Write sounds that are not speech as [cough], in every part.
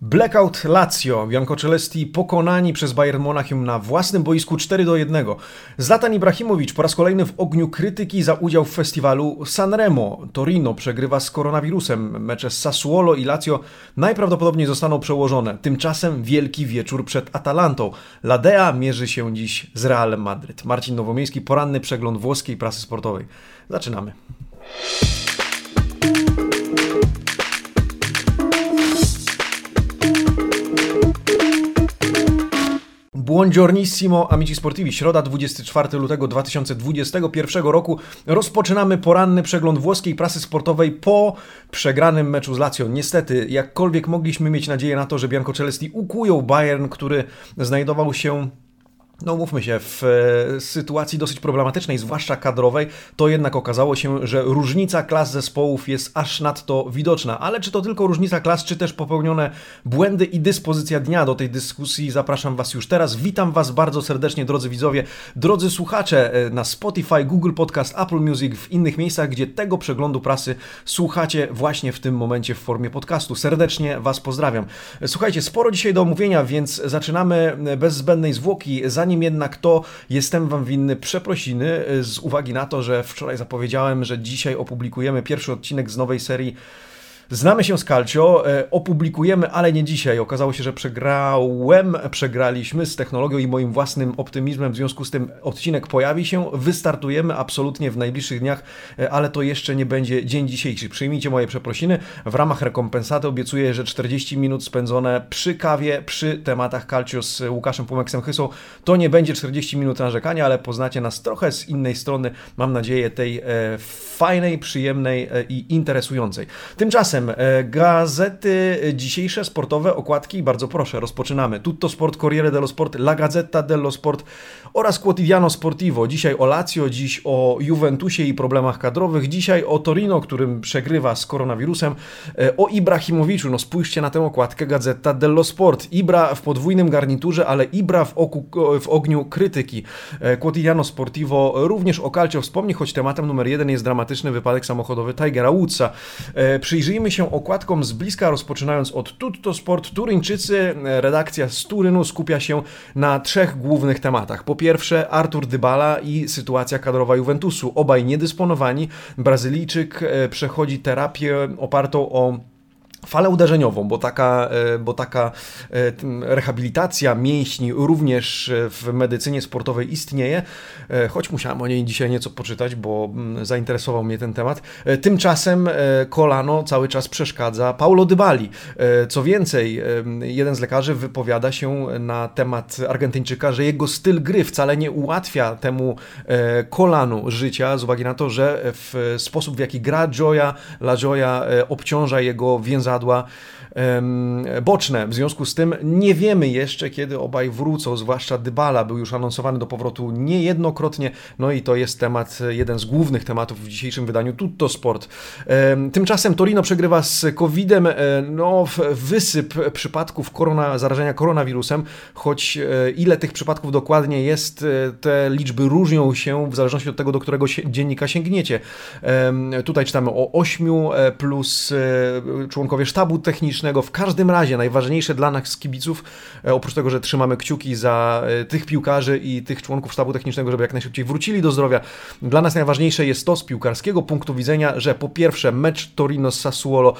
Blackout Lazio, Bianco Celesti pokonani przez Bayern Monachium na własnym boisku 4 do 1. Zlatan Ibrahimowicz po raz kolejny w ogniu krytyki za udział w festiwalu Sanremo. Torino przegrywa z koronawirusem. Mecze Sassuolo i Lazio najprawdopodobniej zostaną przełożone. Tymczasem wielki wieczór przed Atalantą. Ladea mierzy się dziś z Realem Madryt. Marcin Nowomiejski, poranny przegląd włoskiej prasy sportowej. Zaczynamy. Buongiornissimo amici sportivi, środa 24 lutego 2021 roku. Rozpoczynamy poranny przegląd włoskiej prasy sportowej po przegranym meczu z Lazio. Niestety, jakkolwiek mogliśmy mieć nadzieję na to, że Bianco Celesti ukują Bayern, który znajdował się no mówmy się, w e, sytuacji dosyć problematycznej, zwłaszcza kadrowej, to jednak okazało się, że różnica klas zespołów jest aż nadto widoczna. Ale czy to tylko różnica klas, czy też popełnione błędy i dyspozycja dnia do tej dyskusji? Zapraszam Was już teraz. Witam Was bardzo serdecznie, drodzy widzowie, drodzy słuchacze e, na Spotify, Google Podcast, Apple Music, w innych miejscach, gdzie tego przeglądu prasy słuchacie właśnie w tym momencie w formie podcastu. Serdecznie Was pozdrawiam. Słuchajcie, sporo dzisiaj do omówienia, więc zaczynamy bez zbędnej zwłoki. Zanim Zanim jednak to, jestem Wam winny przeprosiny y, z uwagi na to, że wczoraj zapowiedziałem, że dzisiaj opublikujemy pierwszy odcinek z nowej serii Znamy się z Calcio, e, opublikujemy, ale nie dzisiaj. Okazało się, że przegrałem, przegraliśmy z technologią i moim własnym optymizmem. W związku z tym odcinek pojawi się, wystartujemy absolutnie w najbliższych dniach, e, ale to jeszcze nie będzie dzień dzisiejszy. Przyjmijcie moje przeprosiny. W ramach rekompensaty obiecuję, że 40 minut spędzone przy kawie, przy tematach Calcio z Łukaszem Pumeksem Chysą, to nie będzie 40 minut narzekania, ale poznacie nas trochę z innej strony, mam nadzieję, tej e, fajnej, przyjemnej i interesującej. Tymczasem E, gazety dzisiejsze sportowe, okładki, bardzo proszę, rozpoczynamy. Tutto Sport, Corriere dello Sport, La Gazzetta dello Sport oraz Quotidiano Sportivo. Dzisiaj o Lazio, dziś o Juventusie i problemach kadrowych, dzisiaj o Torino, którym przegrywa z koronawirusem, e, o Ibrahimowiczu. No spójrzcie na tę okładkę Gazetta dello Sport. Ibra w podwójnym garniturze, ale Ibra w, oku, w ogniu krytyki. E, Quotidiano Sportivo również o Calcio wspomni, choć tematem numer jeden jest dramatyczny wypadek samochodowy Tigera Woodsa. Przyjrzyjmy się okładkom z bliska, rozpoczynając od Tutto Sport. Turyńczycy, redakcja z Turynu skupia się na trzech głównych tematach. Po pierwsze Artur Dybala i sytuacja kadrowa Juventusu. Obaj niedysponowani. Brazylijczyk e, przechodzi terapię opartą o falę uderzeniową, bo taka, e, bo taka e, rehabilitacja mięśni również w medycynie sportowej istnieje, e, choć musiałem o niej dzisiaj nieco poczytać, bo mm, zainteresował mnie ten temat. Tymczasem kolano cały czas przeszkadza Paulo Dybali. Co więcej, jeden z lekarzy wypowiada się na temat Argentyńczyka, że jego styl gry wcale nie ułatwia temu kolanu życia, z uwagi na to, że w sposób w jaki gra Joya, La Joya obciąża jego więzadło boczne. W związku z tym nie wiemy jeszcze, kiedy obaj wrócą, zwłaszcza Dybala był już anonsowany do powrotu niejednokrotnie, no i to jest temat, jeden z głównych tematów w dzisiejszym wydaniu Tutto Sport. Tymczasem Torino przegrywa z COVID-em, e, no wysyp przypadków korona, zarażenia koronawirusem, choć e, ile tych przypadków dokładnie jest, e, te liczby różnią się w zależności od tego, do którego dziennika sięgniecie. Tutaj czytamy o 8 plus członkowie sztabu technicznego. W każdym razie najważniejsze dla nas kibiców, e, oprócz tego, że trzymamy kciuki za e, tych piłkarzy i tych członków sztabu technicznego, żeby jak najszybciej wrócili do zdrowia, dla nas najważniejsze jest to z piłkarskiego punktu widzenia, że po pierwsze mecz Torino z Sassuolo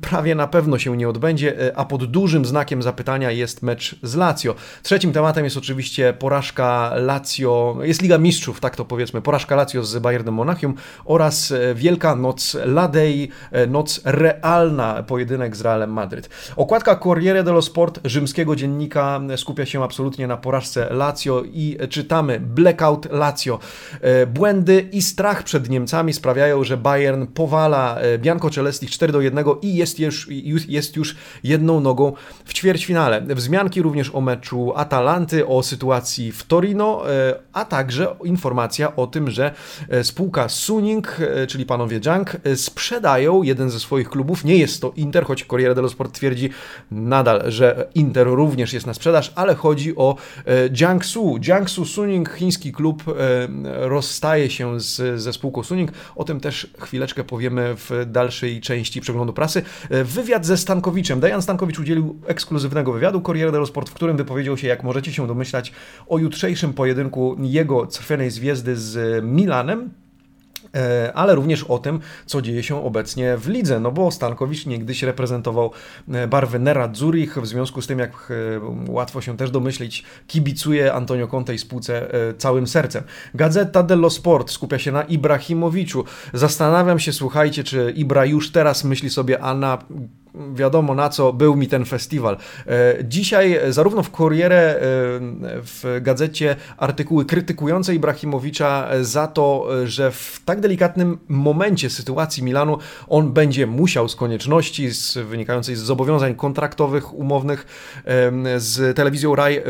prawie na pewno się nie odbędzie, e, a pod dużym znakiem zapytania jest mecz z Lazio. Trzecim tematem jest oczywiście porażka Lazio, jest Liga Mistrzów, tak to powiedzmy, porażka Lazio z Bayernem Monachium oraz Wielka Noc Ladei, noc realna, pojedynek z Realem Madryt. Okładka Corriere dello Sport rzymskiego dziennika skupia się absolutnie na porażce Lazio i czytamy Blackout Lazio. E, błędy i strach przed Niemcami sprawiają, że Bayern powala e, Bianco Celesti 4 do 1 i jest już, jest już jedną nogą w ćwierćfinale. Wzmianki również o meczu Atalanty, o sytuacji w Torino, e, a także informacja o tym, że spółka Suning, czyli panowie Junk, sprzedają jeden ze swoich klubów. Nie jest to Inter, choć Corriere dello Sport twierdzi nadal, że Inter również jest na sprzedaż, ale chodzi o Jiangsu. Jiangsu Suning, chiński klub, rozstaje się z, ze spółką Suning. O tym też chwileczkę powiemy w dalszej części przeglądu prasy. Wywiad ze Stankowiczem. Dejan Stankowicz udzielił ekskluzywnego wywiadu Corriere dello Sport, w którym wypowiedział się, jak możecie się domyślać, o jutrzejszym pojedynku jego crwenej zwiezdy z Milanem. E, ale również o tym, co dzieje się obecnie w lidze, no bo Stankowicz niegdyś reprezentował e, barwy Nera Zurich, w związku z tym, jak e, łatwo się też domyślić, kibicuje Antonio Conte i spółce całym sercem. Gazeta dello Sport skupia się na Ibrahimowiczu. Zastanawiam się, słuchajcie, czy Ibra już teraz myśli sobie, a na wiadomo na co był mi ten festiwal. E, dzisiaj zarówno w Corriere, e, w gazecie artykuły krytykujące Ibrahimowicza za to, że w tak delikatnym momencie sytuacji Milanu on będzie musiał z konieczności z, wynikającej z zobowiązań kontraktowych, umownych z telewizją Raj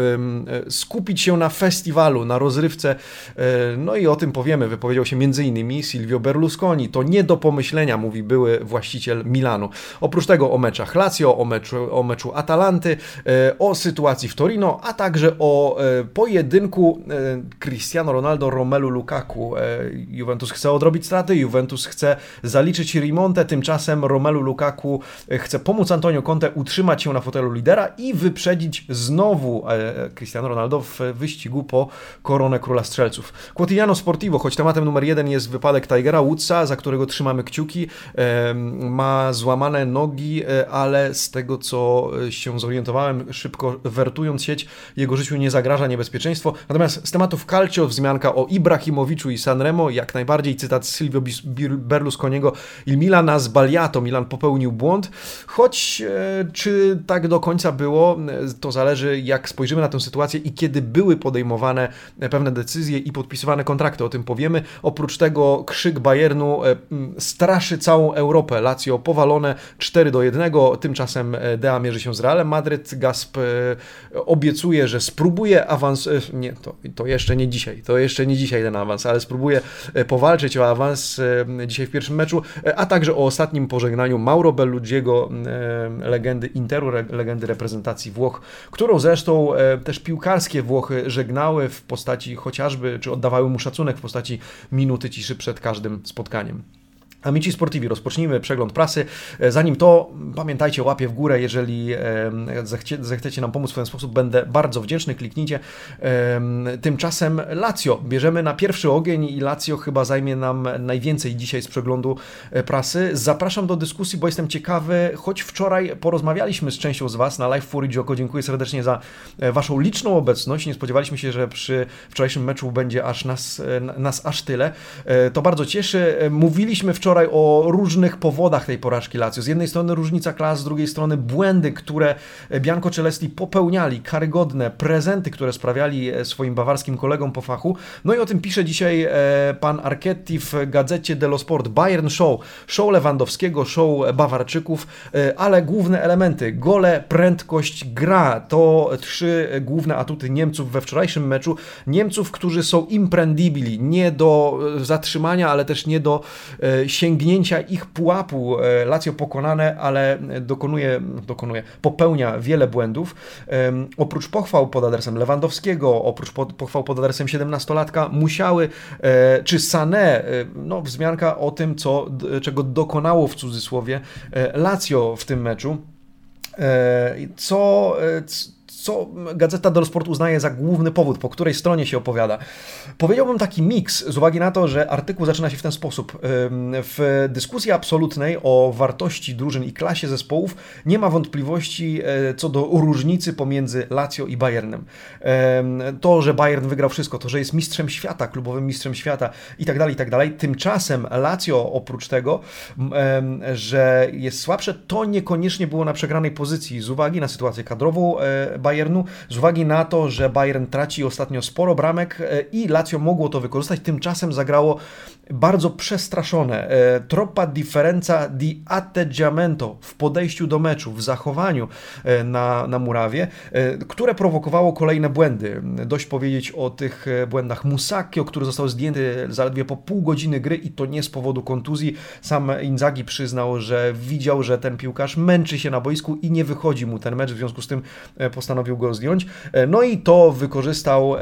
skupić się na festiwalu, na rozrywce. E, no i o tym powiemy. Wypowiedział się m.in. Silvio Berlusconi. To nie do pomyślenia, mówi były właściciel Milanu. Oprócz tego o meczach Lazio, o meczu, o meczu Atalanty, e, o sytuacji w Torino, a także o e, pojedynku e, Cristiano Ronaldo, Romelu Lukaku. Juventus chce odrobić straty, Juventus chce zaliczyć remontę, tymczasem Romelu Lukaku chce pomóc Antonio Conte utrzymać się na fotelu lidera i wyprzedzić znowu Cristiano Ronaldo w wyścigu po koronę króla strzelców. Quotidiano Sportivo, choć tematem numer jeden jest wypadek Tigera Woodsa, za którego trzymamy kciuki, ma złamane nogi E, ale z tego co e, się zorientowałem, szybko wertując sieć, jego życiu nie zagraża niebezpieczeństwo. Natomiast z tematów Calcio wzmianka o Ibrahimowiczu i Sanremo, jak najbardziej cytat Silvio Berlusconiego Il Milana Sbagliato, Milan popełnił błąd, choć e, czy tak do końca było, to zależy jak spojrzymy na tę sytuację i kiedy były podejmowane pewne decyzje i podpisywane kontrakty, o tym powiemy. Oprócz tego krzyk Bayernu straszy całą Europę. Lazio powalone 4 do 1 jednego. Tymczasem e, Dea mierzy się z Realem Madryt. Gasp e, obiecuje, że spróbuje awans. E, nie, to, to jeszcze nie dzisiaj. To jeszcze nie dzisiaj ten awans, ale spróbuje powalczyć o awans dzisiaj w pierwszym meczu, a także o ostatnim pożegnaniu Mauro Belludziego, legendy Interu, legendy reprezentacji Włoch, którą zresztą też piłkarskie Włochy żegnały w postaci chociażby, czy oddawały mu szacunek w postaci minuty ciszy przed każdym spotkaniem. Amici Sportivi, rozpocznijmy przegląd prasy. E, zanim to, pamiętajcie, łapie w górę, jeżeli zechcie, zechcecie nam pomóc w ten sposób, będę bardzo wdzięczny, kliknijcie. Tymczasem Lazio, bierzemy na pierwszy ogień i Lazio chyba zajmie nam najwięcej dzisiaj z przeglądu e, prasy. Zapraszam do dyskusji, bo jestem ciekawy, choć wczoraj porozmawialiśmy z częścią z Was na Live Fury Joko, dziękuję serdecznie za e, Waszą liczną obecność. Nie spodziewaliśmy się, że przy wczorajszym meczu będzie aż nas, nas aż tyle. To bardzo cieszy. Mówiliśmy wczoraj wczoraj o różnych powodach tej porażki Lazio. Z jednej strony różnica klas, z drugiej strony błędy, które Bianco Celesti popełniali, karygodne prezenty, które sprawiali e, swoim bawarskim kolegom po fachu. No i o tym pisze dzisiaj e, pan Archetti w gazecie dello Sport. Bayern Show, show Lewandowskiego, show Bawarczyków, e, ale główne elementy, gole, prędkość, gra, to trzy główne atuty Niemców we wczorajszym meczu. Niemców, którzy są imprendibili, nie do zatrzymania, ale też nie do sięgnięcia sięgnięcia ich pułapu e, Lazio pokonane, ale dokonuje, dokonuje, popełnia wiele błędów. Oprócz pochwał pod adresem Lewandowskiego, oprócz pochwał pod adresem 17-latka, musiały, e, czy Sané, e, no wzmianka o tym, co, czego dokonało w cudzysłowie Lazio w tym meczu. Co, co Gazeta dello Sport uznaje za główny powód, po której stronie się opowiada. Powiedziałbym taki miks z uwagi na to, że artykuł zaczyna się w ten sposób. W dyskusji absolutnej o wartości drużyn i klasie zespołów nie ma wątpliwości e, co do różnicy pomiędzy Lazio i Bayernem. To, że Bayern wygrał wszystko, to, że jest mistrzem świata, klubowym mistrzem świata i tak dalej, i tak dalej. Tymczasem Lazio oprócz tego, że jest słabsze, to niekoniecznie było na przegranej pozycji z uwagi na sytuację kadrową Bayernu, Bayernu, z uwagi na to, że Bayern traci ostatnio sporo bramek e, i Lazio mogło to wykorzystać, tymczasem zagrało bardzo przestraszone. E, troppa differenza di atteggiamento w podejściu do meczu, w zachowaniu e, na, na murawie, które prowokowało kolejne błędy. Dość powiedzieć o tych błędach Musakio, który został zdjęty zaledwie po pół godziny gry i to nie z powodu kontuzji. Sam Inzaghi przyznał, że widział, że ten piłkarz męczy się na boisku i nie wychodzi mu ten mecz, w związku z tym postanowił go zdjąć. No i to wykorzystał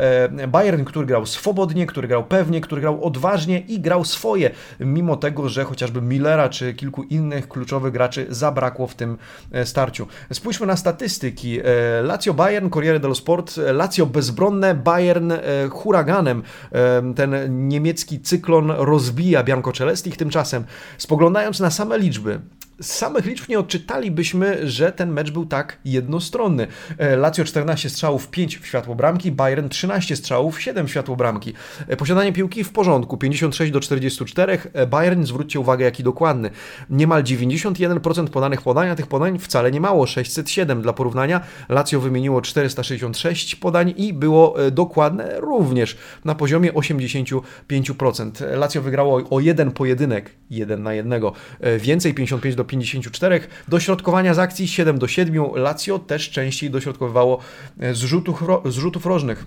Bayern, który grał swobodnie, który grał pewnie, który grał odważnie i grał swoje, mimo tego, że chociażby Millera czy kilku innych kluczowych graczy zabrakło w tym e, starciu. Spójrzmy na statystyki. E, Lazio Bayern, Corriere dello Sport, e, Lazio bezbronne, Bayern huraganem. Ten niemiecki cyklon rozbija Bianco Celestich. Tymczasem, spoglądając na same liczby, z samych liczb nie odczytalibyśmy, że ten mecz był tak jednostronny. E, Lazio 14 strzałów, 5 w światło bramki, Bayern 13 strzałów, 7 w światło bramki. E, posiadanie piłki w porządku, 56 do 44. E, Bayern, zwróćcie uwagę jaki dokładny. Niemal 91% podanych podania, tych podań wcale nie mało, 607 dla porównania. Lazio wymieniło 466 podań i było dokładne również na poziomie 85%. Lazio wygrało o jeden pojedynek, jeden na jednego, więcej 55 do 54. Dośrodkowania z akcji 7 do 7. Lazio też częściej dośrodkowywało z rzutów, z rzutów rożnych.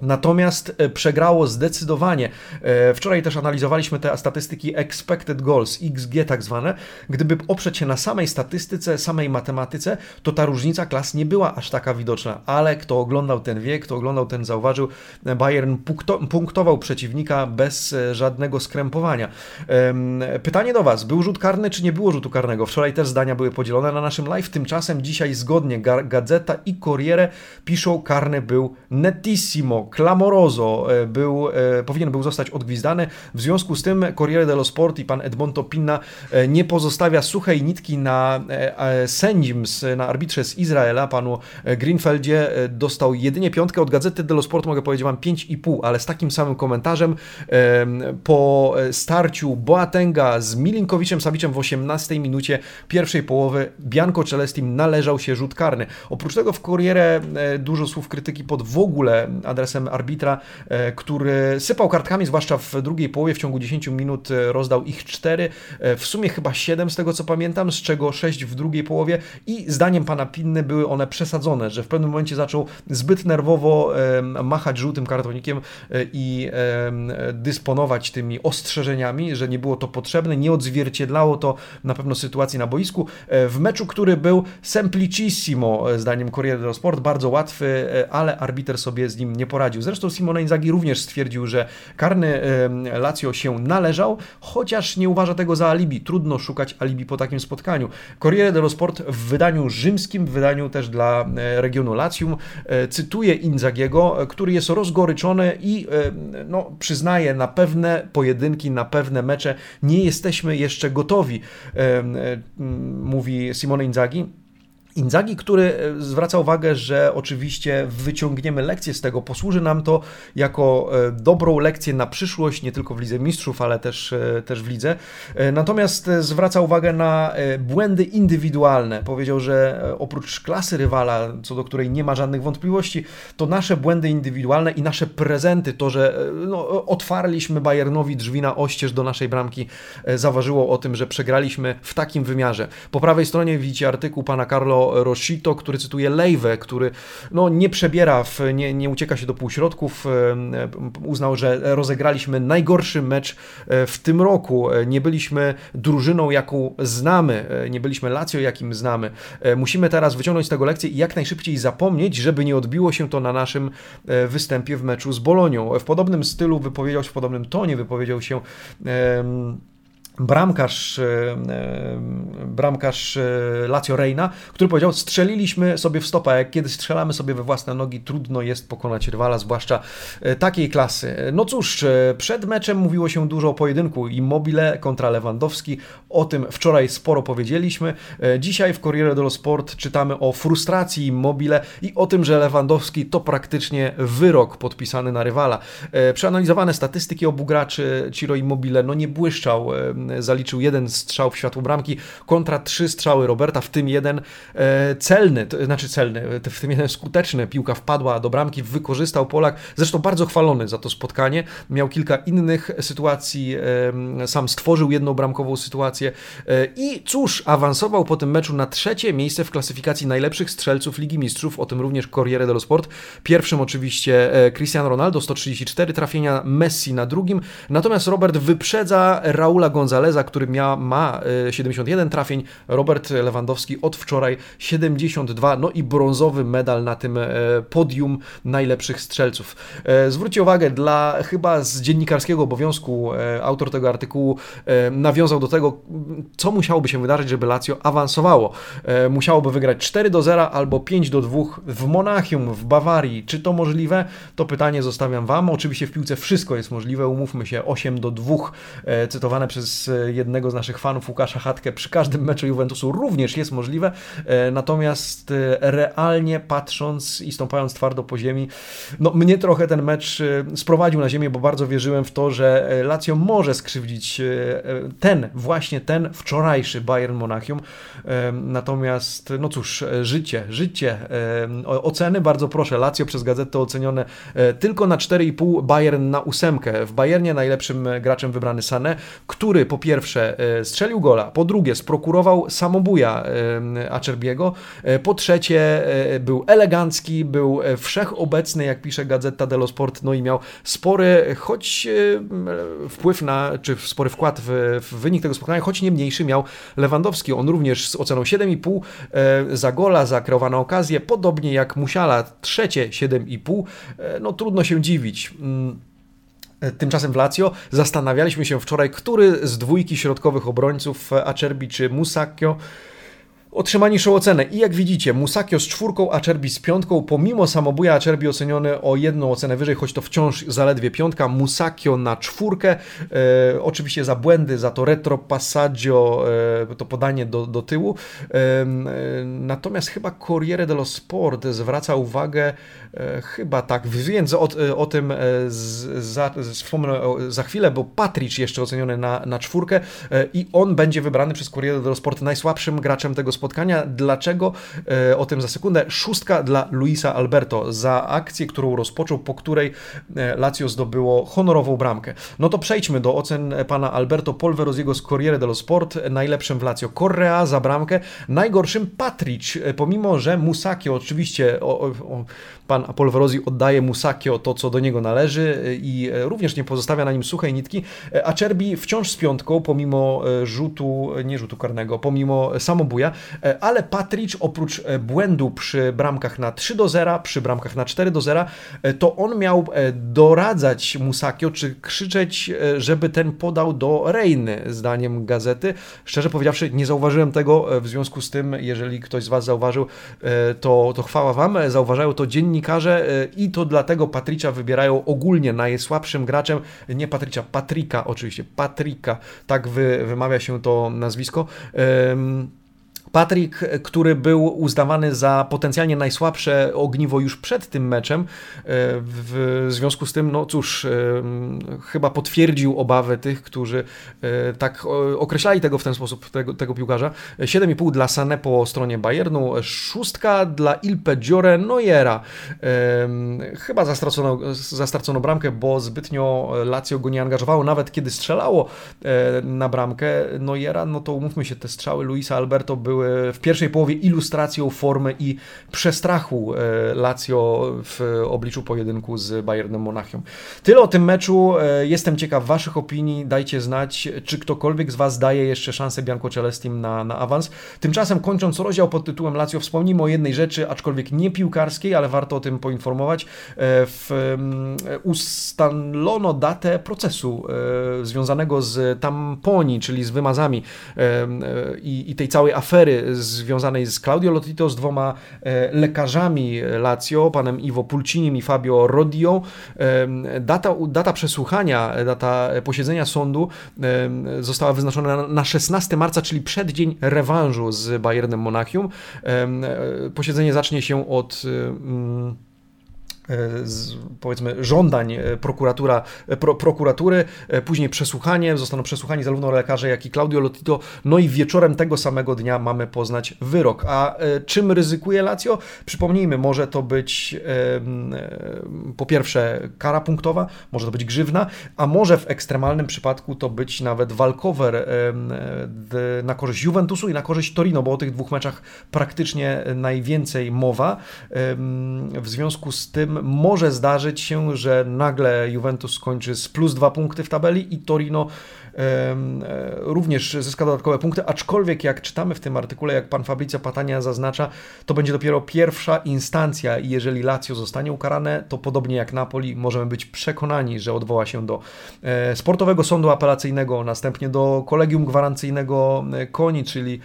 Natomiast e, przegrało zdecydowanie. E, wczoraj też analizowaliśmy te statystyki expected goals, XG tak zwane. Gdyby oprzeć się na samej statystyce, samej matematyce, to ta różnica klas nie była aż taka widoczna, ale kto oglądał ten wiek, kto oglądał ten zauważył, Bayern punktował przeciwnika bez e, żadnego skrępowania. Pytanie do Was, był rzut karny czy nie było rzutu karnego? Wczoraj też zdania były podzielone na naszym live, tymczasem dzisiaj zgodnie Gazeta i Corriere piszą, karny był nettissimo, clamoroso e, był, e, powinien był zostać odgwizdany. W związku z tym Corriere dello Sport i pan Edmonto Pinna e, nie pozostawia suchej nitki na sędzim, na arbitrze z Izraela, panu Greenfeldzie. Dostał jedynie piątkę od Gazety dello Sport, mogę powiedzieć wam 5,5, ale z takim samym komentarzem po starciu Boatenga z Milinkowiczem Sawiczem w 18 minucie pierwszej połowy Bianco Celestim należał się rzut karny. Oprócz tego w Corriere dużo słów krytyki pod w ogóle adresem arbitra, e, który sypał kartkami, zwłaszcza w drugiej połowie, w ciągu 10 minut e, rozdał ich 4, e, w sumie chyba 7 z tego co pamiętam, z czego 6 w drugiej połowie. I zdaniem pana Pinny były one przesadzone, że w pewnym momencie zaczął zbyt nerwowo machać żółtym kartonikiem i dysponować tymi ostrzeżeniami, że nie było to potrzebne, nie odzwierciedlało to na pewno sytuacji na boisku. W meczu, który był semplicissimo, zdaniem Corriere dello Sport, bardzo łatwy, ale arbiter sobie z nim nie poradził poradził. Zresztą Simone Inzaghi również stwierdził, że karny Lazio się należał, chociaż nie uważa tego za alibi. Trudno szukać alibi po takim spotkaniu. Corriere dello Sport w wydaniu rzymskim, w wydaniu też dla e, regionu Latium, e, cytuje Inzagiego, który jest rozgoryczony i no, przyznaje na pewne pojedynki, na pewne mecze nie jesteśmy jeszcze gotowi, mówi Simone Inzaghi. Inzagi, który e, zwraca uwagę, że oczywiście wyciągniemy lekcję z tego, posłuży nam to jako e, dobrą lekcję na przyszłość, nie tylko w Lidze Mistrzów, ale też, e, też w Lidze. Natomiast zwraca uwagę na błędy indywidualne. Powiedział, że oprócz klasy rywala, co do której nie ma żadnych wątpliwości, to nasze błędy indywidualne i nasze prezenty, to, że no, otwarliśmy Bayernowi drzwi na oścież do naszej bramki, zaważyło o tym, że przegraliśmy w takim wymiarze. Po prawej stronie widzicie artykuł pana Carlo Roshito, który cytuje Lejwę, który no, nie przebiera, w, nie, nie ucieka się do półśrodków. Uznał, że rozegraliśmy najgorszy mecz e, w tym roku. E, nie byliśmy drużyną, jaką znamy, e, nie byliśmy Lazio, jakim znamy. Musimy teraz wyciągnąć z tego lekcję i jak najszybciej zapomnieć, żeby nie odbiło się to na naszym występie w meczu z Bolonią. W podobnym stylu wypowiedział się, w podobnym tonie wypowiedział się bramkarz, e, e, bramkarz e, Lazio Reina, który powiedział, strzeliliśmy sobie w stopa, jak kiedy strzelamy sobie we własne nogi, trudno jest pokonać rywala, zwłaszcza takiej klasy. No cóż, przed meczem mówiło się dużo o pojedynku Immobile kontra Lewandowski, o tym wczoraj sporo powiedzieliśmy. Dzisiaj w Corriere dello Sport czytamy o frustracji Immobile i o tym, że Lewandowski to praktycznie wyrok podpisany na rywala. Przeanalizowane statystyki obu graczy, Ciro Immobile, no nie błyszczał zaliczył jeden strzał w światło bramki. kontra trzy strzały Roberta, w tym jeden celny, to znaczy celny, w tym jeden skuteczny. Piłka wpadła do bramki, wykorzystał Polak, zresztą bardzo chwalony za to spotkanie. Miał kilka innych sytuacji, sam stworzył jedną bramkową sytuację i cóż, awansował po tym meczu na trzecie miejsce w klasyfikacji najlepszych strzelców Ligi Mistrzów, o tym również Corriere dello Sport. Pierwszym oczywiście Cristiano Ronaldo, 134 trafienia, Messi na drugim, natomiast Robert wyprzedza Raula Gonzaleza, który mia, ma 71 trafień, Robert Lewandowski od wczoraj 72, no i brązowy medal na tym podium najlepszych strzelców. Zwróćcie uwagę, dla chyba z dziennikarskiego obowiązku autor tego artykułu nawiązał do tego, co musiałoby się wydarzyć, żeby Lazio awansowało. Musiałoby wygrać 4 do 0 albo 5 do 2 w Monachium, w Bawarii. Czy to możliwe? To pytanie zostawiam Wam. Oczywiście w piłce wszystko jest możliwe, umówmy się, 8 do 2, cytowane przez jednego z naszych fanów, Łukasza Hatkę, przy każdym meczu Juventusu również jest możliwe, natomiast realnie patrząc i stąpając twardo po ziemi, no mnie trochę ten mecz sprowadził na ziemię, bo bardzo wierzyłem w to, że Lazio może skrzywdzić ten, właśnie ten wczorajszy Bayern Monachium, natomiast, no cóż, życie, życie, oceny bardzo proszę, Lazio przez gazetę ocenione tylko na 4,5, Bayern na ósemkę. W Bayernie najlepszym graczem wybrany Sané, który po pierwsze strzelił gola, po drugie sprokurował samobuja Acerbiego, po trzecie był elegancki, był wszechobecny, jak pisze Gazeta dello Sport, no i miał spory, choć wpływ na, czy spory wkład w, w wynik tego spotkania, choć nie mniejszy miał Lewandowski. On również z oceną 7,5 za gola, za kreowane okazje, podobnie jak Musiala, trzecie 7,5. No trudno się dziwić. Mm, tymczasem w Lazio zastanawialiśmy się wczoraj, który z dwójki środkowych obrońców Acerbi czy Musacchio otrzyma niższą ocenę. I jak widzicie, Musakio z czwórką, Acerbi z piątką, pomimo samobuja Acerbi oceniony o jedną ocenę wyżej, choć to wciąż zaledwie piątka, Musakio na czwórkę, e, oczywiście za błędy, za to retro passaggio, e, to podanie do, do tyłu. E, natomiast chyba Corriere dello Sport zwraca uwagę, e, chyba tak, więc o, o tym e, z, za, wspomnę za chwilę, bo Patrick jeszcze oceniony na, na czwórkę e, i on będzie wybrany przez Corriere dello Sport najsłabszym graczem tego spotkania. Dlaczego? E, o tym za sekundę. Szóstka dla Luisa Alberto za akcję, którą rozpoczął, po której e, Lazio zdobyło honorową bramkę. No to przejdźmy do ocen pana Alberto Polveroziego z Corriere dello Sport. Najlepszym w Lazio Correa za bramkę, najgorszym Patric, e, pomimo że Musakio oczywiście o, o, pan Polverozi oddaje Musakio to, co do niego należy i również nie pozostawia na nim suchej nitki. Acerbi wciąż z piątką, pomimo rzutu, nie rzutu karnego, pomimo samobuja, E, ale Patrick oprócz e, błędu przy bramkach na 3 do 0, przy bramkach na 4 do 0, e, to on miał doradzać Musakio, czy krzyczeć, żeby ten podał do Reiny, zdaniem gazety. Szczerze powiedziawszy, nie zauważyłem tego, w związku z tym, jeżeli ktoś z Was zauważył, to, to chwała Wam. Zauważają to dziennikarze i to dlatego Patricza wybierają ogólnie najsłabszym graczem, nie Patricza, Patryka oczywiście, Patryka, tak wy, wymawia się to nazwisko. Patrick, który był uznawany za potencjalnie najsłabsze ogniwo już przed tym meczem, e, w związku z tym, no cóż, e, chyba potwierdził obawy tych, którzy e, tak określali tego w ten sposób, tego, tego piłkarza. 7,5 dla Sané po stronie Bayernu, szóstka dla Il Peggiore Neuera. Chyba zastracono, zastracono bramkę, bo zbytnio Lazio go nie angażowało, nawet kiedy strzelało na bramkę Neuera, no to umówmy się, te strzały Luisa Alberto były w pierwszej połowie ilustracją formy i przestrachu e, Lazio w obliczu pojedynku z Bayernem Monachium. Tyle o tym meczu. E, jestem ciekaw Waszych opinii. Dajcie znać, czy ktokolwiek z Was daje jeszcze szansę Bianco Celestim na, na awans. Tymczasem kończąc rozdział pod tytułem Lazio, wspomnijmy o jednej rzeczy, aczkolwiek nie piłkarskiej, ale warto o tym poinformować. E, w, ustalono datę procesu związanego z tamponi, czyli z wymazami i, i tej całej afery związanej z Claudio Lotito, z dwoma e, lekarzami Lazio, panem Ivo Pulcinim i Fabio Rodio. Data, data przesłuchania, data posiedzenia sądu została wyznaczona na 16 marca, czyli przed dzień rewanżu z Bayernem Monachium. Posiedzenie zacznie się od z, powiedzmy żądań prokuratura, pro, prokuratury, później przesłuchanie, zostaną przesłuchani zarówno lekarze, jak i Claudio Lotito, no i wieczorem tego samego dnia mamy poznać wyrok. A czym ryzykuje Lazio? Przypomnijmy, może to być po pierwsze kara punktowa, może to być grzywna, a może w ekstremalnym przypadku to być nawet walkover na korzyść Juventusu i na korzyść Torino, bo o tych dwóch meczach praktycznie najwięcej mowa. W związku z tym może zdarzyć się, że nagle Juventus skończy z plus dwa punkty w tabeli i Torino również zyska dodatkowe punkty, aczkolwiek jak czytamy w tym artykule, jak pan Fabrizio Patania zaznacza, to będzie dopiero pierwsza instancja i jeżeli Lazio zostanie ukarane, to podobnie jak Napoli możemy być przekonani, że odwoła się do e, Sportowego Sądu Apelacyjnego, następnie do Kolegium Gwarancyjnego e, KONI, czyli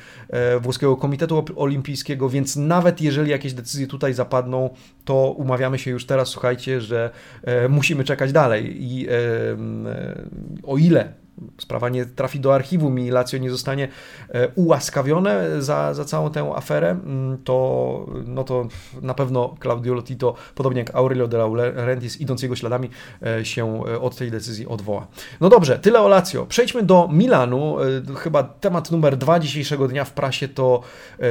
Włoskiego Komitetu Olimpijskiego, więc nawet jeżeli jakieś decyzje tutaj zapadną, to umawiamy się już teraz, słuchajcie, że musimy czekać dalej i o ile sprawa nie trafi do archiwum i Lazio nie zostanie e, ułaskawione za, za całą tę aferę, mm, to, no to na pewno Claudio Lotito, podobnie jak Aurelio de Laurentiis, idąc jego śladami, e, się e, od tej decyzji odwoła. No dobrze, tyle o Lazio. Przejdźmy do Milanu. Chyba temat numer dwa dzisiejszego dnia w prasie to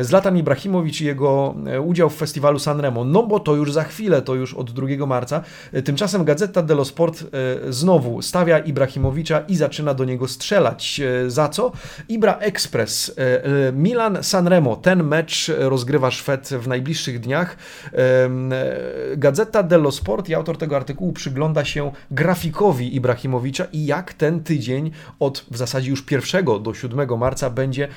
Zlatan Ibrahimowicz i jego udział w festiwalu Sanremo. No bo to już za chwilę, to już od 2 marca. Tymczasem Gazeta dello Sport znowu stawia Ibrahimowicza i zaczyna do niego strzelać. E, za co? Ibra Express, e, e, Milan Sanremo. Ten mecz rozgrywa Szwed w najbliższych dniach. Gazeta dello Sport i autor tego artykułu przygląda się grafikowi Ibrahimowicza i jak ten tydzień od w zasadzie już 1 do 7 marca będzie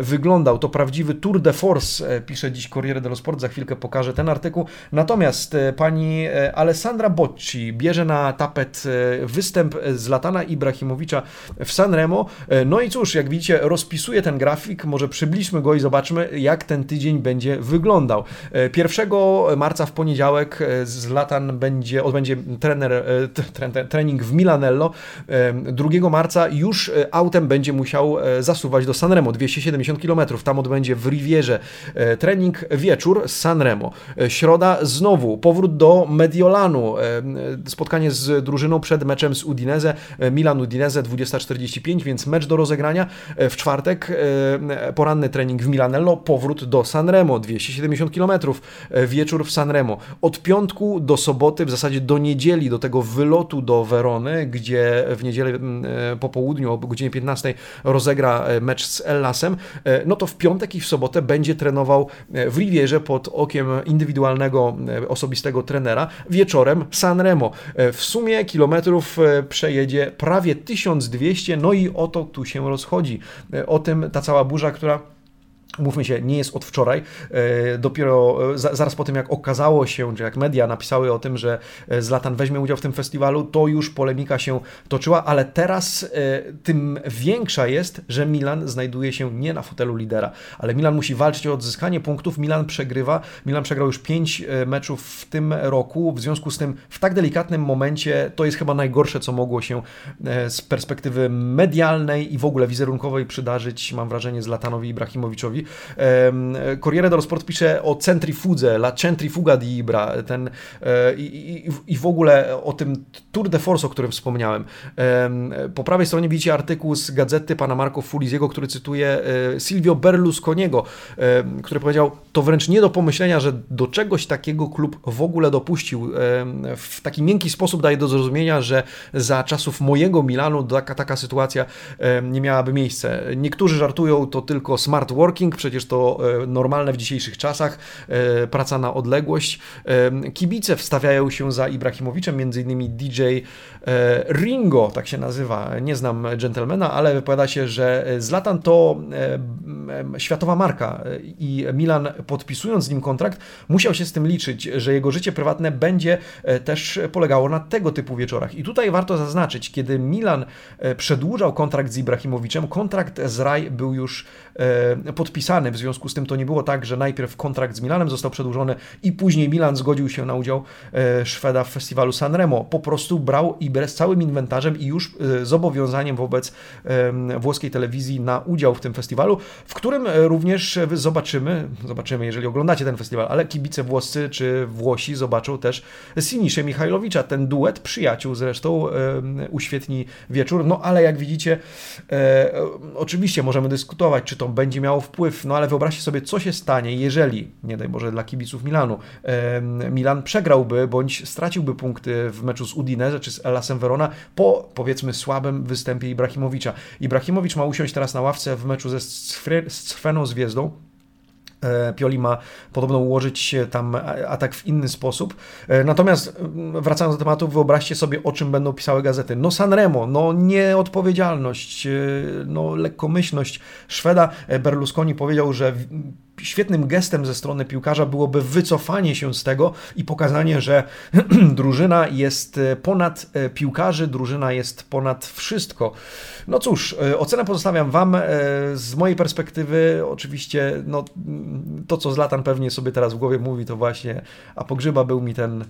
wyglądał. To prawdziwy tour de force, pisze dziś Corriere dello Sport, za chwilkę pokażę ten artykuł. Natomiast pani Alessandra Bocci bierze na tapet występ z Latana Ibrahimowicza w Sanremo. E, no i cóż, jak widzicie, rozpisuję ten grafik, może przybliżmy go i zobaczmy, jak ten tydzień będzie wyglądał. 1 e, marca w poniedziałek e, z Latan będzie, odbędzie trener, trening w Milanello. 2 marca już autem będzie musiał zasuwać do Sanremo, 270 km. Tam odbędzie w Rivierze trening wieczór z Sanremo. Środa znowu powrót do Mediolanu, spotkanie z drużyną przed meczem z Udinese, Milan-Udinese 20.45, więc mecz do rozegrania. E, w czwartek e, poranny trening w Milanello, powrót do Sanremo, 270 km, e, wieczór w Sanremo. Od piątku do soboty, w zasadzie do niedzieli, do tego wylotu do Werony, gdzie w niedzielę po południu o godzinie 15 rozegra mecz z Ellasem, no to w piątek i w sobotę będzie trenował w Rivierze pod okiem indywidualnego, osobistego trenera. Wieczorem Sanremo. W sumie kilometrów przejedzie prawie 1000 200, no i o to tu się rozchodzi. E, o tym ta cała burza, która Mówmy się, nie jest od wczoraj. E, dopiero e, zaraz po tym, jak okazało się, czy jak media napisały o tym, że e, Zlatan weźmie udział w tym festiwalu, to już polemika się toczyła, ale teraz tym większa jest, że Milan znajduje się nie na fotelu lidera, ale Milan musi walczyć o odzyskanie punktów. Milan przegrywa. Milan przegrał już 5 meczów w tym roku. W związku z tym, w tak delikatnym momencie, to jest chyba najgorsze, co mogło się z perspektywy medialnej i w ogóle wizerunkowej przydarzyć, mam wrażenie, Zlatanowi Ibrahimowiczowi. Corriere dello Sport pisze o centrifudze, la centrifuga di Ibra, ten, e, i, i, i w ogóle o tym Tour de Force, o którym wspomniałem. Po prawej stronie widzicie artykuł z gazety pana Marco Fuliziego, który cytuje e, Silvio Berlusconiego, który powiedział, to wręcz nie do pomyślenia, że do czegoś takiego klub w ogóle dopuścił. W taki miękki sposób daje do zrozumienia, że za czasów mojego Milanu taka, taka sytuacja nie miałaby miejsca. Niektórzy żartują, to tylko smart working, przecież to e, normalne w dzisiejszych czasach, e, praca na odległość. E, kibice wstawiają się za Ibrahimowiczem, między innymi DJ Ringo, tak się nazywa, nie znam gentlemana, ale wypowiada się, że Zlatan to światowa marka i Milan podpisując z nim kontrakt musiał się z tym liczyć, że jego życie prywatne będzie też polegało na tego typu wieczorach. I tutaj warto zaznaczyć, kiedy Milan przedłużał kontrakt z Ibrahimowiczem, kontrakt z Raj był już podpisany, w związku z tym to nie było tak, że najpierw kontrakt z Milanem został przedłużony i później Milan zgodził się na udział Szweda w festiwalu Sanremo. Po prostu brał Iber z całym inwentarzem i już zobowiązaniem wobec włoskiej telewizji na udział w tym festiwalu, w którym również zobaczymy, zobaczymy, jeżeli oglądacie ten festiwal, ale kibice włoscy czy Włosi zobaczą też Sinisze Michajlowicza, ten duet przyjaciół zresztą uświetni wieczór, no ale jak widzicie, e, oczywiście możemy dyskutować, czy to będzie miało wpływ, no ale wyobraźcie sobie, co się stanie, jeżeli, nie daj Boże dla kibiców Milanu, Milan przegrałby, bądź straciłby punkty w meczu z Udinese czy z Elasem Verona po, powiedzmy, słabym występie Ibrahimowicza. Ibrahimowicz ma usiąść teraz na ławce w meczu ze Scweną Zwiezdą, Pioli ma podobno ułożyć tam atak w inny sposób. E, natomiast mm, wracając do tematu, wyobraźcie sobie, o czym będą pisały gazety. No Sanremo, no nieodpowiedzialność, e, no lekkomyślność Szweda. Berlusconi powiedział, że świetnym gestem ze strony piłkarza byłoby wycofanie się z tego i pokazanie, że [clears throat] drużyna jest ponad piłkarzy, drużyna jest ponad wszystko. No cóż, ocenę pozostawiam Wam. Z mojej perspektywy, oczywiście, no, to, co Zlatan pewnie sobie teraz w głowie mówi, to właśnie, a pogrzyba był mi ten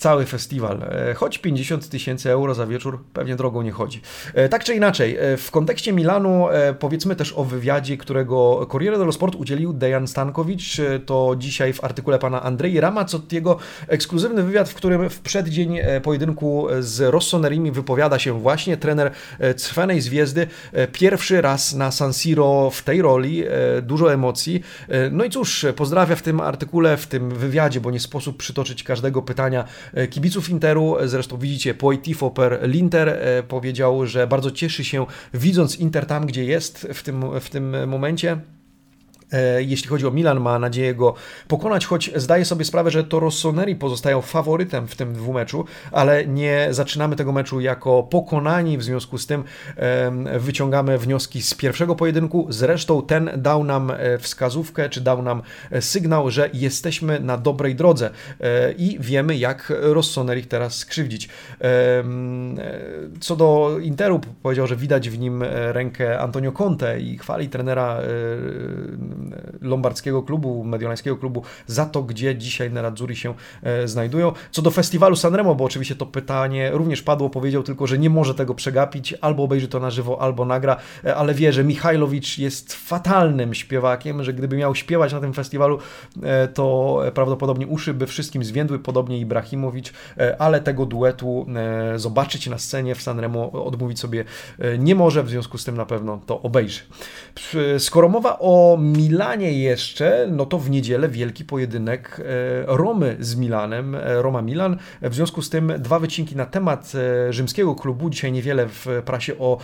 cały festiwal. E, choć 50 tysięcy euro za wieczór pewnie drogą nie chodzi. E, tak czy inaczej, e, w kontekście Milanu powiedzmy też o wywiadzie, którego Corriere dello Sport udzielił Dejan Stankowicz. To dzisiaj w artykule pana Andrei Ramazottiego ekskluzywny wywiad, w którym w przeddzień pojedynku z Rossonerimi wypowiada się właśnie trener Cwenej Zwiezdy. Pierwszy raz na San Siro w tej roli, dużo emocji. No i cóż, pozdrawia w tym artykule, w tym wywiadzie, bo nie sposób przytoczyć każdego pytania E, kibiców Interu. Zresztą widzicie, poi tifo per l'Inter e, powiedział, że bardzo cieszy się widząc Inter tam, gdzie jest w tym, w tym momencie. E, jeśli chodzi o Milan, ma nadzieję go pokonać, choć zdaje sobie sprawę, że to Rossoneri pozostają faworytem w tym dwumeczu, ale nie zaczynamy tego meczu jako pokonani, w związku z tym wyciągamy wnioski z pierwszego pojedynku. Zresztą ten dał nam e, wskazówkę, czy dał nam e, sygnał, że jesteśmy na dobrej drodze i wiemy, jak Rossoneri teraz skrzywdzić. Co do Interu, powiedział, że widać w nim rękę Antonio Conte i chwali trenera lombardzkiego klubu, mediolańskiego klubu za to, gdzie dzisiaj Nerazzurri się e, znajdują. Co do festiwalu Sanremo, bo oczywiście to pytanie również padło, powiedział tylko, że nie może tego przegapić, albo obejrzy to na żywo, albo nagra, e, ale wie, że Michajlowicz jest fatalnym śpiewakiem, że gdyby miał śpiewać na tym festiwalu, e, to prawdopodobnie uszy by wszystkim zwiędły, podobnie Ibrahimowicz, ale tego duetu zobaczyć na scenie w Sanremo odmówić sobie nie może, w związku z tym na pewno to obejrzy. Skoro mowa o Milanie jeszcze, no to w niedzielę wielki pojedynek e, Romy z Milanem, e, Roma Milan. W związku z tym dwa wycinki na temat e, rzymskiego klubu. Dzisiaj niewiele w prasie o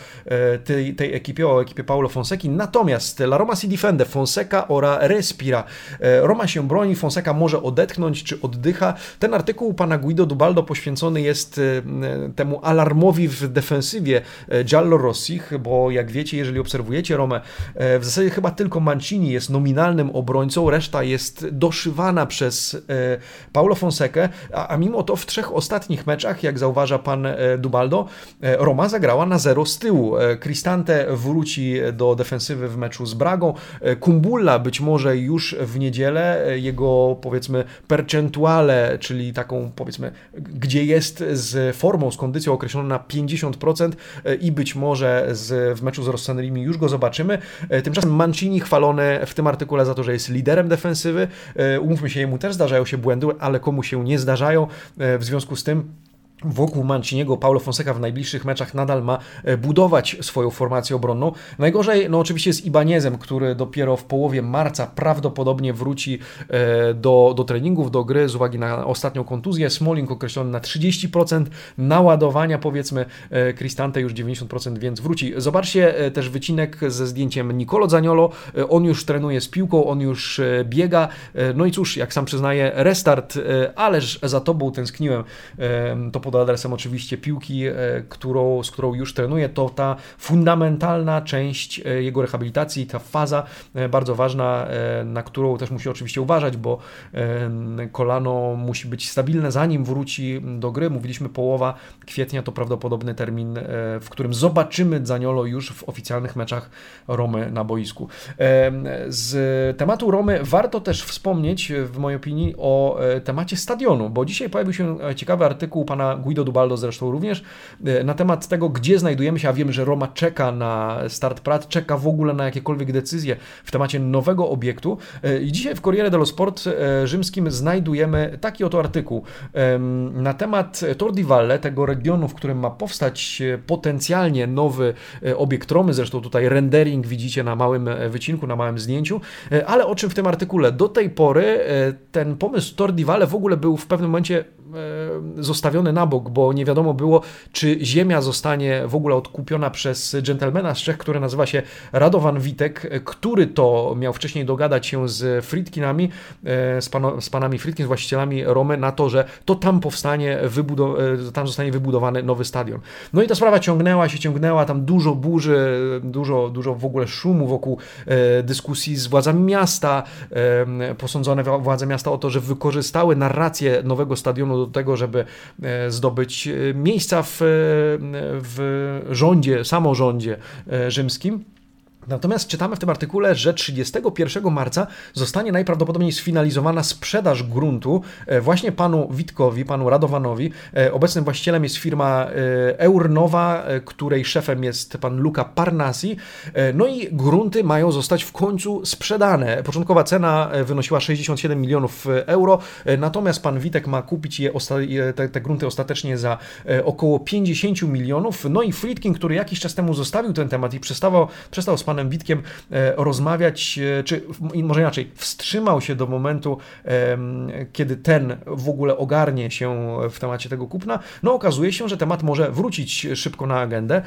tej, tej ekipie, o ekipie Paulo Fonseki. Natomiast La Roma si difende, Fonseca ora respira. Roma się broni, Fonseca może odetchnąć czy oddycha. Ten artykuł pana Guido Dubaldo poświęcony jest temu alarmowi w defensywie Giallo Rossich, bo jak wiecie, jeżeli obserwujecie Romę, w zasadzie chyba tylko Mancini jest nominalnym obrońcą, reszta jest doszywana przez e, Paulo Fonseca, a, a mimo to w trzech ostatnich meczach, jak zauważa pan e, Dubaldo, e, Roma zagrała na zero z tyłu. Cristante wróci do defensywy w meczu z Bragą, Kumbulla być może już w niedzielę, jego powiedzmy percentuale, czyli taką powiedzmy, gdzie jest z formą, z kondycją określona na 50% i być może z, w meczu z Rossanelimi już go zobaczymy. Tymczasem Mancini chwalony w tym artykule za to, że jest liderem defensywy. E, umówmy się, jemu też zdarzają się błędy, ale komu się nie zdarzają. E, w związku z tym wokół Manciniego Paulo Fonseca w najbliższych meczach nadal ma e, budować swoją formację obronną. Najgorzej, no oczywiście z Ibanezem, który dopiero w połowie marca prawdopodobnie wróci e, do, do treningów, do gry z uwagi na ostatnią kontuzję. Smalling określony na 30% naładowania, powiedzmy, e, Cristante już 90%, więc wróci. Zobaczcie też wycinek ze zdjęciem Nicolo Zaniolo. On już trenuje z piłką, on już biega. No i cóż, jak sam przyznaje, restart, ależ za tobą tęskniłem. To pod adresem oczywiście piłki, którą, z którą już trenuje, to ta fundamentalna część jego rehabilitacji, ta faza bardzo ważna, na którą też musi oczywiście uważać, bo kolano musi być stabilne zanim wróci do gry. Mówiliśmy połowa kwietnia to prawdopodobny termin, w którym zobaczymy Zaniolo już w oficjalnych meczach Romy na boisku. Z tematu Romy warto też wspomnieć, w mojej opinii, o e, temacie stadionu, bo dzisiaj pojawił się e, ciekawy artykuł pana Guido Dubaldo zresztą również e, na temat tego, gdzie znajdujemy się, a wiemy, że Roma czeka na start prac, czeka w ogóle na jakiekolwiek decyzje w temacie nowego obiektu. I dzisiaj w Corriere dello Sport rzymskim znajdujemy taki oto artykuł na temat Tor di Valle, tego regionu, w którym ma powstać potencjalnie nowy obiekt Romy, zresztą tutaj rendering widzicie na małym wycinku, na małym zdjęciu, ale o czym w tym artykule? Do tej pory ten pomysł Tor di Valle w ogóle był w pewnym momencie E, zostawione bok, bo nie wiadomo było, czy ziemia zostanie w ogóle odkupiona przez dżentelmena z Czech, który nazywa się Radovan Witek, który to miał wcześniej dogadać się z Fritkinami, e, z, pano, z panami Fritkin, z właścicielami Romy na to, że to tam powstanie, e, tam zostanie wybudowany nowy stadion. No i ta sprawa ciągnęła się, ciągnęła, tam dużo burzy, dużo, dużo w ogóle szumu wokół dyskusji z władzami miasta, posądzone władze miasta o to, że wykorzystały narrację nowego stadionu do tego, żeby e, zdobyć e, miejsca w, e, w rządzie, samorządzie rzymskim. Natomiast czytamy w tym artykule, że 31 marca zostanie najprawdopodobniej sfinalizowana sprzedaż gruntu e, właśnie panu Witkowi, panu Radowanowi. E, obecnym właścicielem jest firma e, Eurnowa, której szefem jest pan Luca Parnasi. No i grunty mają zostać w końcu sprzedane. Początkowa cena wynosiła 67 milionów euro, natomiast pan Witek ma kupić je, te, te grunty ostatecznie za około 50 milionów. No i Friedkin, który jakiś czas temu zostawił ten temat i przestał, przestał z panem panem Witkiem e, rozmawiać, e, czy może inaczej, wstrzymał się do momentu, kiedy ten w ogóle ogarnie się w temacie tego kupna, no okazuje się, że temat może wrócić szybko na agendę.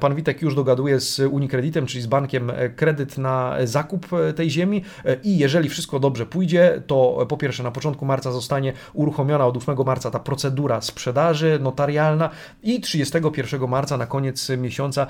Pan Witek już dogaduje z Unicreditem, czyli z bankiem e, kredyt na zakup tej ziemi i jeżeli wszystko dobrze pójdzie, to po pierwsze na początku marca zostanie uruchomiona od 8 marca ta procedura sprzedaży notarialna i 31 marca na koniec miesiąca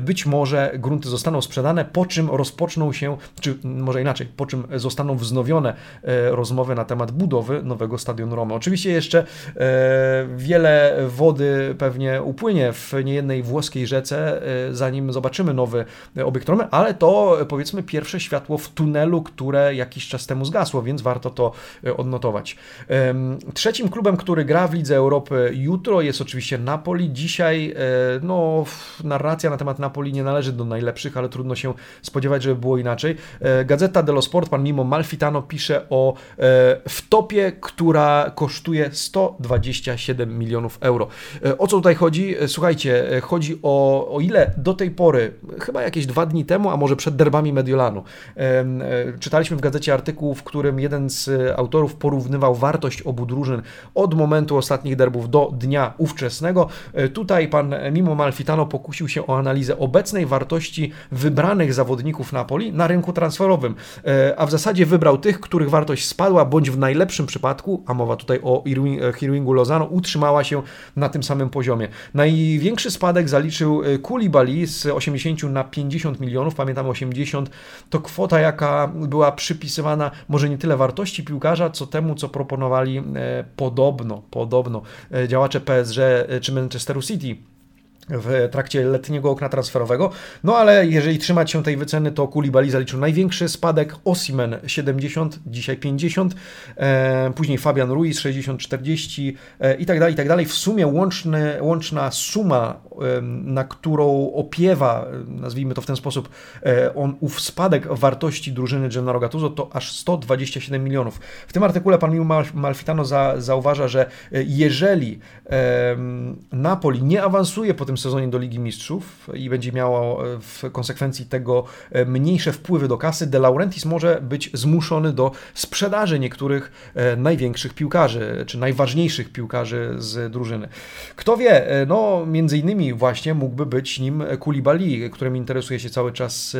być może grunty zostaną zostaną sprzedane, po czym rozpoczną się, czy może inaczej, po czym zostaną wznowione e, rozmowy na temat budowy nowego stadionu Romy. Oczywiście jeszcze e, wiele wody pewnie upłynie w niejednej włoskiej rzece, e, zanim zobaczymy nowy obiekt Romy, ale to powiedzmy pierwsze światło w tunelu, które jakiś czas temu zgasło, więc warto to odnotować. Trzecim klubem, który gra w Lidze Europy jutro jest oczywiście Napoli. Dzisiaj no, narracja na temat Napoli nie należy do najlepszych, ale trudno się spodziewać, żeby było inaczej. E, Gazeta dello Sport, pan Mimo Malfitano pisze o e, wtopie, która kosztuje 127 milionów euro. E, o co tutaj chodzi? Słuchajcie, chodzi o, o ile do tej pory, chyba jakieś dwa dni temu, a może przed derbami Mediolanu, czytaliśmy w gazecie artykuł, w którym jeden z autorów porównywał wartość obu drużyn od momentu ostatnich derbów do dnia ówczesnego. Tutaj pan Mimo Malfitano pokusił się o analizę obecnej wartości wybranych zawodników Napoli na rynku transferowym, e, a w zasadzie wybrał tych, których wartość spadła, bądź w najlepszym przypadku, a mowa tutaj o Hirwingu Lozano, utrzymała się na tym samym poziomie. Największy spadek zaliczył e, Koulibaly z 80 na 50 milionów, pamiętam 80 to kwota, jaka była przypisywana może nie tyle wartości piłkarza, co temu, co proponowali e, podobno, podobno działacze PSG czy Manchesteru City w trakcie letniego okna transferowego. No ale jeżeli trzymać się tej wyceny, to Koulibaly zaliczył największy spadek, Osimen 70, dzisiaj 50, e, później Fabian Ruiz 60, 40 e, i tak dalej, i tak dalej. W sumie łączny, łączna suma, e, na którą opiewa, nazwijmy to w ten sposób, e, on ów spadek wartości drużyny Gennaro Gattuso to aż 127 milionów. W tym artykule pan Miu Malfitano za, zauważa, że e, jeżeli Napoli nie awansuje po tym sezonie do Ligi Mistrzów i będzie miało w konsekwencji tego mniejsze wpływy do kasy, De Laurentiis może być zmuszony do sprzedaży niektórych największych piłkarzy, czy najważniejszych piłkarzy z drużyny. Kto wie, no między innymi właśnie mógłby być nim Koulibaly, którym interesuje się cały czas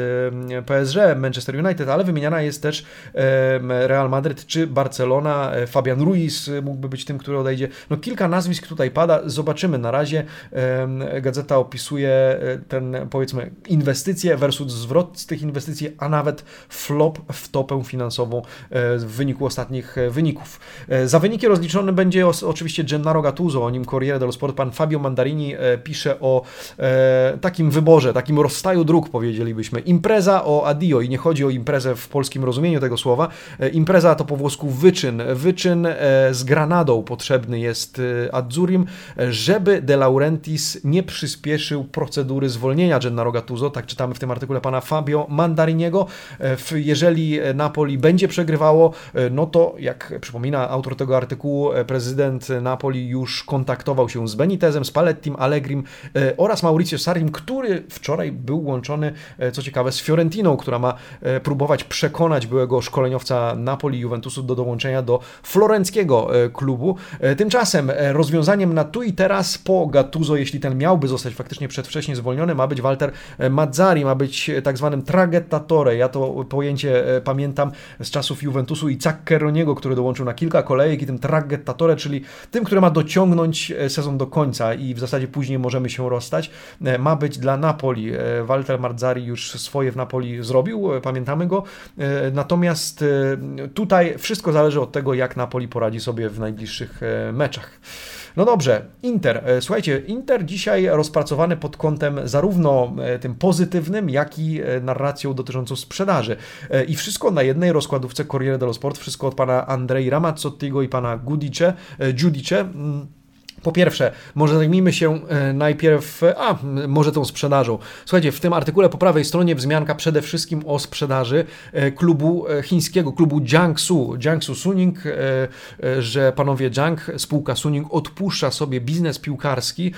PSG, Manchester United, ale wymieniana jest też Real Madrid czy Barcelona, Fabian Ruiz mógłby być tym, który odejdzie. No kilka nazwisk tutaj pada, zobaczymy na razie. Gazeta opisuje e, ten powiedzmy inwestycje versus zwrot z tych inwestycji, a nawet flop w topę finansową e, w wyniku ostatnich e, wyników. Za wyniki rozliczony będzie oczywiście Gennaro Gattuso, o nim Corriere dello Sport, pan Fabio Mandarini pisze o takim wyborze, takim rozstaju dróg powiedzielibyśmy. Impreza o adio i nie chodzi o imprezę w polskim rozumieniu tego słowa. Impreza to po włosku wyczyn. Wyczyn z Granadą potrzebny jest Adzurim, żeby De Laurentiis nie przyspieszył procedury zwolnienia Gennaro Gattuso, tak czytamy w tym artykule pana Fabio Mandariniego. Jeżeli Napoli będzie przegrywało, no to jak przypomina autor tego artykułu, prezydent Napoli już kontaktował się z Benitezem, z Palettim, Allegrim oraz Mauricio Sarrim, który wczoraj był łączony, co ciekawe, z Fiorentiną, która ma próbować przekonać byłego szkoleniowca Napoli Juventusu do dołączenia do florenckiego klubu. Tymczasem rozwiązaniem na tu i teraz po Gattuso, jeśli ten miałby zostać faktycznie przedwcześnie zwolniony, ma być Walter Mazzari, ma być tak zwanym traghettatore. Ja to pojęcie e, pamiętam z czasów Juventusu i Zaccheroniego, który dołączył na kilka kolejek i tym traghettatore, czyli tym, który ma dociągnąć e, sezon do końca i w zasadzie później możemy się rozstać, e, ma być dla Napoli. Walter Mazzari już swoje w Napoli zrobił, pamiętamy go. Natomiast tutaj wszystko zależy od tego, jak Napoli poradzi sobie w najbliższych meczach. No dobrze, Inter. E, słuchajcie, Inter dzisiaj rozpracowany pod kątem zarówno e, tym pozytywnym, jak i e, narracją dotyczącą sprzedaży. I wszystko na jednej rozkładówce Corriere dello Sport, wszystko od pana Andrei Ramazzottiego i pana Gudice, Giudice. Po pierwsze, może zajmijmy się e, najpierw, a może tą sprzedażą. Słuchajcie, w tym artykule po prawej stronie wzmianka przede wszystkim o sprzedaży e, klubu e, chińskiego, klubu Jiangsu, Jiangsu Suning, że panowie Jiang, spółka Suning odpuszcza sobie biznes piłkarski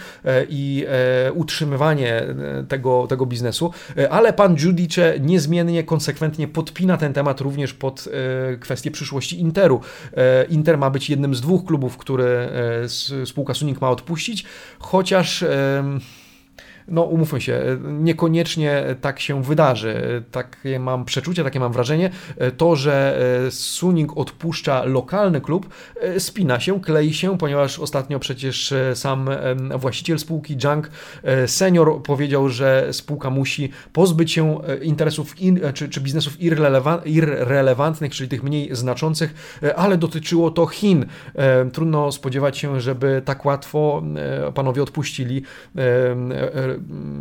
i utrzymywanie tego, tego biznesu, ale pan Judice niezmiennie, konsekwentnie podpina ten temat również pod kwestię przyszłości Interu. Inter ma być jednym z dwóch klubów, które spółka spółka ma odpuścić, chociaż no umówmy się, niekoniecznie tak się wydarzy. Takie mam przeczucie, takie mam wrażenie. To, że e, Suning odpuszcza lokalny klub, e, spina się, klei się, ponieważ ostatnio przecież e, sam właściciel spółki Junk Senior powiedział, że spółka musi pozbyć się interesów in, czy, czy biznesów irrelevantnych, czyli tych mniej znaczących, ale dotyczyło to Chin. Trudno spodziewać się, żeby tak łatwo panowie odpuścili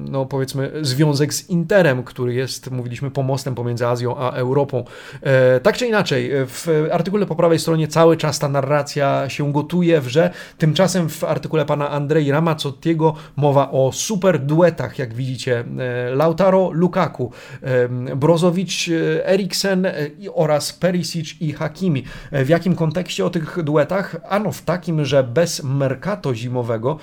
no powiedzmy, związek z Interem, który jest, mówiliśmy, pomostem pomiędzy Azją a Europą. E, tak czy inaczej, w artykule po prawej stronie cały czas ta narracja się gotuje, że tymczasem w artykule pana Andrei Ramazzottiego mowa o super duetach, jak widzicie, e, Lautaro, Lukaku, e, Brozowicz, Eriksen oraz Perisic i Hakimi. W jakim kontekście o tych duetach? Ano w takim, że bez mercato zimowego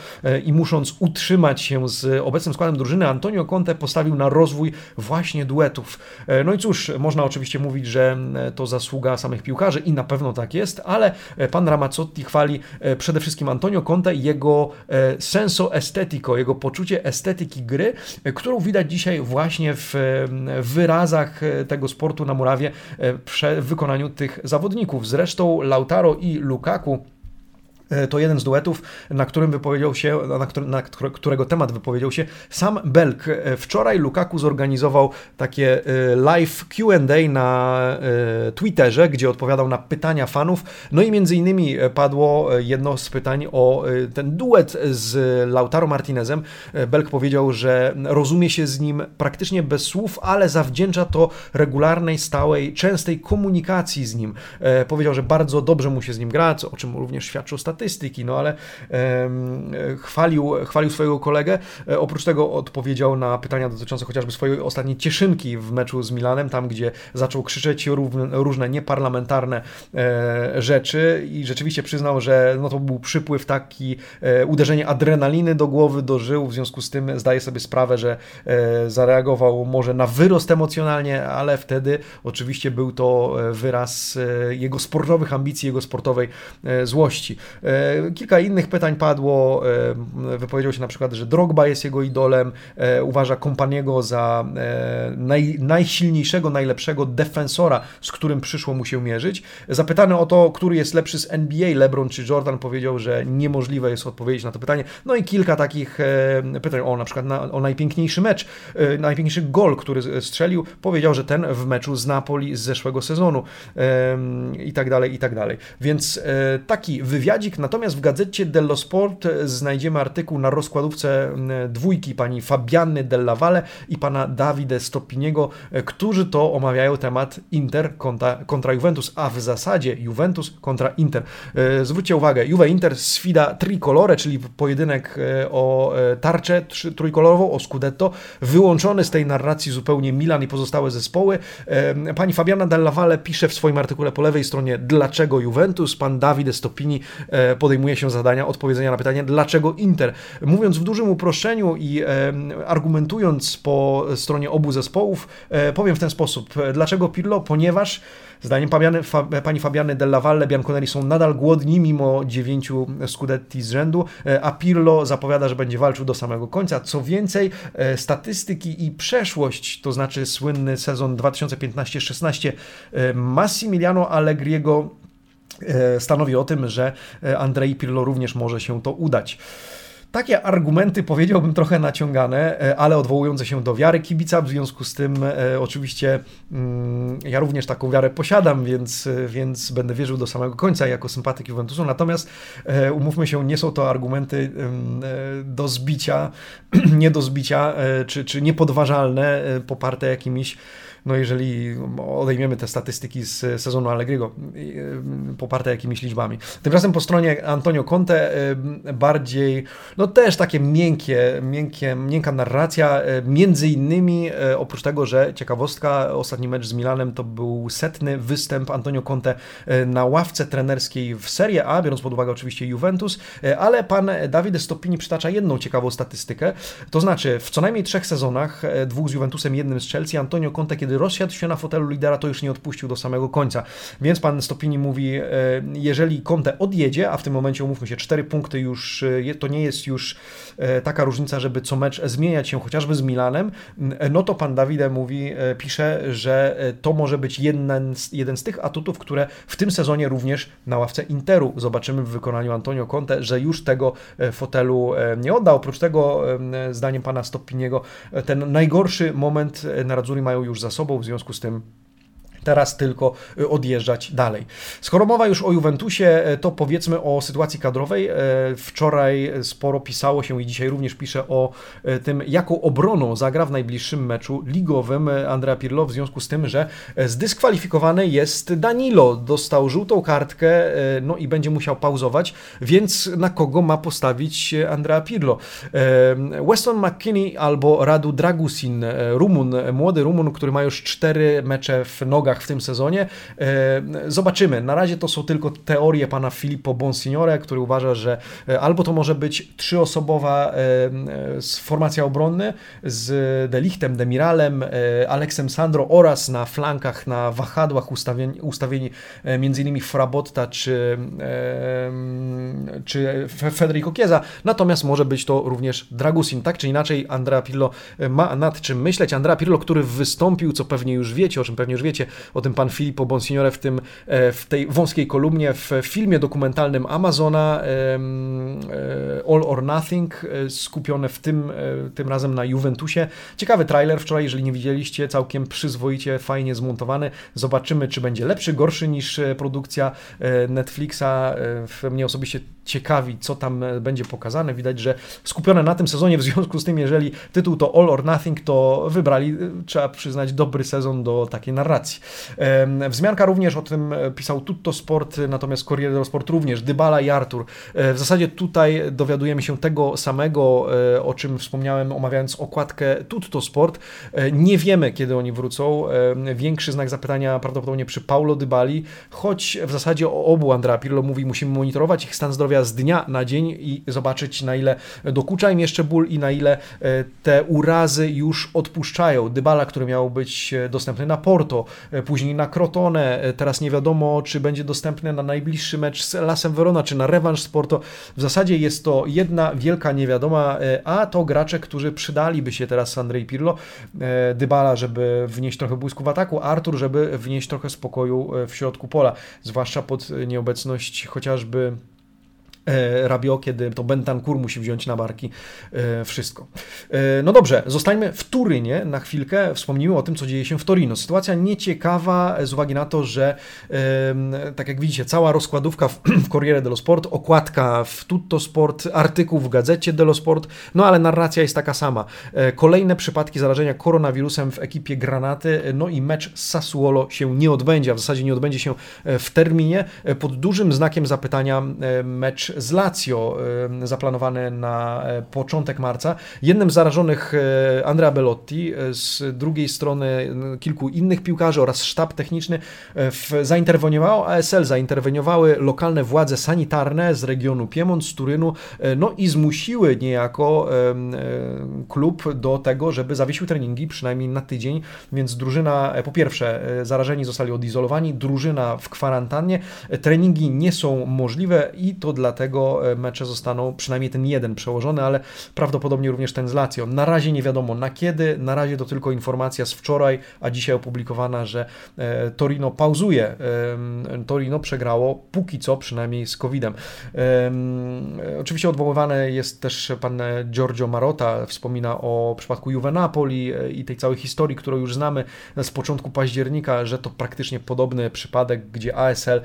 i musząc utrzymać się z obecnym składem drużyny Antonio Conte postawił na rozwój właśnie duetów. E, no i cóż, można oczywiście mówić, że e, to zasługa samych piłkarzy i na pewno tak jest, ale e, pan Ramazzotti chwali przede wszystkim Antonio Conte i jego senso estetico, jego poczucie estetyki gry, którą widać dzisiaj właśnie w wyrazach tego sportu na murawie w wykonaniu tych zawodników. Zresztą Lautaro i Lukaku to jeden z duetów, na którym wypowiedział się, na, na którego temat wypowiedział się sam Belk. E, wczoraj Lukaku zorganizował takie e, live Q&A na Twitterze, gdzie odpowiadał na pytania fanów. No i między innymi padło jedno z pytań o ten duet z Lautaro Martinezem. Belk powiedział, że rozumie się z nim praktycznie bez słów, ale zawdzięcza to regularnej, stałej, częstej komunikacji z nim. Powiedział, że bardzo dobrze mu się z nim gra, o czym również świadczył statystycznie statystyki, no ale chwalił, chwalił swojego kolegę. Oprócz tego odpowiedział na pytania dotyczące chociażby swojej ostatniej cieszynki w meczu z Milanem, tam gdzie zaczął krzyczeć różne nieparlamentarne rzeczy i rzeczywiście przyznał, że no to był przypływ taki, uderzenie adrenaliny do głowy, do żył, w związku z tym zdaje sobie sprawę, że zareagował może na wyrost emocjonalnie, ale wtedy oczywiście był to e, wyraz e, jego sportowych ambicji, jego sportowej e, złości. Kilka innych pytań padło. Wypowiedział się na przykład, że Drogba jest jego idolem, uważa Kompaniego za naj, najsilniejszego, najlepszego defensora, z którym przyszło mu się mierzyć. Zapytany o to, który jest lepszy z NBA, LeBron czy Jordan, powiedział, że niemożliwe jest odpowiedzieć na to pytanie. No i kilka takich pytań o na przykład na, o najpiękniejszy mecz, najpiękniejszy gol, który strzelił. Powiedział, że ten w meczu z Napoli z zeszłego sezonu i tak dalej, i tak dalej. Więc e, taki wywiadzik. Natomiast w gazecie dello Sport znajdziemy artykuł na rozkładówce dwójki pani Fabiany Della Valle i pana Davide Stopiniego, e, którzy to omawiają temat Inter kontra, kontra Juventus, a w zasadzie Juventus kontra Inter. E, zwróćcie uwagę, Juve-Inter sfida tricolore, czyli pojedynek o tarczę trójkolorową, o Scudetto, wyłączony z tej narracji zupełnie Milan i pozostałe zespoły. Pani Fabiana Della Valle pisze w swoim artykule po lewej stronie dlaczego Juventus, pan Davide Stopini e, podejmuje się zadania odpowiedzenia na pytanie dlaczego Inter. Mówiąc w dużym uproszczeniu i argumentując po stronie obu zespołów, e, powiem w ten sposób. Dlaczego Pirlo? Ponieważ Zdaniem Fabiany, fa, pani Fabiany Della Valle Bianconeri są nadal głodni mimo dziewięciu scudetti z rzędu, e, a Pirlo zapowiada, że będzie walczył do samego końca. Co więcej, e, statystyki i przeszłość, to znaczy słynny sezon 2015-16 e, Massimiliano Allegriego stanowi o tym, że Andrei Pirlo również może się to udać. Takie argumenty powiedziałbym trochę naciągane, e, ale odwołujące się do wiary kibica, w związku z tym e, oczywiście mm, ja również taką wiarę posiadam, więc, e, więc będę wierzył do samego końca jako sympatyk Juventusu, natomiast umówmy się, nie są to argumenty do zbicia, [clears throat] nie do zbicia, czy, czy niepodważalne, poparte jakimiś no jeżeli odejmiemy te statystyki z sezonu Allegriego, y, poparte jakimiś liczbami. Tymczasem po stronie Antonio Conte y, bardziej, no też takie miękkie, miękkie miękka narracja, y, między innymi oprócz tego, że ciekawostka, ostatni mecz z Milanem to był setny występ Antonio Conte na ławce trenerskiej w Serie A, biorąc pod uwagę oczywiście Juventus, ale pan Davide Stoppini przytacza jedną ciekawą statystykę, to znaczy w co najmniej trzech sezonach, dwóch z Juventusem, jednym z Chelsea, Antonio Conte, kiedy rozsiadł się na fotelu lidera, to już nie odpuścił do samego końca. Więc pan Stopini mówi, e, jeżeli Conte odjedzie, a w tym momencie umówmy się, cztery punkty już, e, to nie jest już e, taka różnica, żeby co mecz zmieniać się chociażby z Milanem, no to pan Dawide mówi, pisze, że to może być jeden z, jeden z tych atutów, które w tym sezonie również na ławce Interu zobaczymy w wykonaniu Antonio Conte, że już tego fotelu nie odda. Oprócz tego, zdaniem pana Stopiniego, ten najgorszy moment Narazzurri mają już za sobą, sobą, w związku z tym teraz tylko y, odjeżdżać dalej. Skoro mowa już o Juventusie, y, to powiedzmy o sytuacji kadrowej. Y, wczoraj sporo pisało się i dzisiaj również pisze o tym, jaką obroną zagra w najbliższym meczu ligowym Andrea Pirlo w związku z tym, że zdyskwalifikowany jest Danilo. Dostał żółtą kartkę, no i będzie musiał pauzować, więc na kogo ma postawić Andrea Pirlo? Weston McKinney albo Radu Dragusin, Rumun, młody Rumun, który ma już cztery mecze w nogach w tym sezonie. E, zobaczymy. Na razie to są tylko teorie pana Filippo Bonsignore, który uważa, że e, albo to może być trzyosobowa e, formacja obronna z Delichtem, Demiralem, Aleksem Sandro oraz na flankach, na wahadłach ustawieni, ustawieni m.in. Frabotta czy, czy Federico Chiesa. Natomiast może być to również Dragusin. Tak czy inaczej Andrea Pirlo ma nad czym myśleć. Andrea Pirlo, który wystąpił, co pewnie już wiecie, o czym pewnie już wiecie, o tym pan Filippo Bonsignore w, tym, e, w tej wąskiej kolumnie w filmie dokumentalnym Amazona e, All or Nothing, e, skupione w tym, tym razem na Juventusie. Ciekawy trailer wczoraj, jeżeli nie widzieliście, całkiem przyzwoicie, fajnie zmontowany. Zobaczymy, czy będzie lepszy, gorszy niż produkcja Netflixa. Mnie osobiście ciekawi, co tam będzie pokazane. Widać, że skupione na tym sezonie, w związku z tym, jeżeli tytuł to All or Nothing, to wybrali, trzeba przyznać, dobry sezon do takiej narracji. Wzmianka również o tym pisał Tutto Sport, natomiast Corriere dello Sport również, Dybala i Artur. W zasadzie tutaj dowiadujemy się tego samego, o czym wspomniałem, omawiając okładkę Tutto Sport. Nie wiemy, kiedy oni wrócą. Większy znak zapytania prawdopodobnie przy Paulo Dybali, choć w zasadzie o obu Andrea Pirlo mówi, musimy monitorować ich stan zdrowia z dnia na dzień i zobaczyć na ile dokucza im jeszcze ból i na ile e, te urazy już odpuszczają. Dybala, który miał być e, dostępny na Porto, e, później na Crotone, teraz nie wiadomo, czy będzie dostępny na najbliższy mecz z Lasem Verona, czy na rewanż z Porto. W zasadzie jest to jedna wielka niewiadoma, a to gracze, którzy przydaliby się teraz Andrzej Pirlo. Dybala, żeby wnieść trochę błysku w ataku, Artur, żeby wnieść trochę spokoju w środku pola, zwłaszcza pod nieobecność chociażby Rabio, kiedy to Bentancur musi wziąć na barki e, wszystko. E, no dobrze, zostańmy w Turynie na chwilkę. Wspomnijmy o tym, co dzieje się w Torino. Sytuacja nieciekawa z uwagi na to, że tak jak widzicie, cała rozkładówka [clears throat] w, Corriere dello Sport, okładka w Tutto Sport, artykuł w gazecie dello Sport, no ale narracja jest taka sama. Kolejne przypadki zarażenia koronawirusem w ekipie Granaty, no i mecz z Sassuolo się nie odbędzie, a w zasadzie nie odbędzie się w terminie. Pod dużym znakiem zapytania mecz z Lazio zaplanowany na e, początek marca. Jednym z zarażonych e, Andrea Bellotti, e, z drugiej strony kilku innych piłkarzy oraz sztab techniczny zainterweniowało ASL, zainterweniowały lokalne władze sanitarne z regionu Piemont, z Turynu, no i zmusiły niejako klub do tego, żeby zawiesił treningi przynajmniej na tydzień, więc drużyna, po pierwsze, zarażeni zostali odizolowani, drużyna w kwarantannie, treningi nie są możliwe i to dlatego dlatego e, mecze zostaną, przynajmniej ten jeden przełożony, ale prawdopodobnie również ten z Lazio. Na razie nie wiadomo na kiedy, na razie to tylko informacja z wczoraj, a dzisiaj opublikowana, że e, Torino pauzuje. Torino przegrało póki co, przynajmniej z COVID-em. Oczywiście odwoływany jest też pan Giorgio Marotta, wspomina o przypadku Juve Napoli e, i tej całej historii, którą już znamy z początku października, że to praktycznie podobny przypadek, gdzie ASL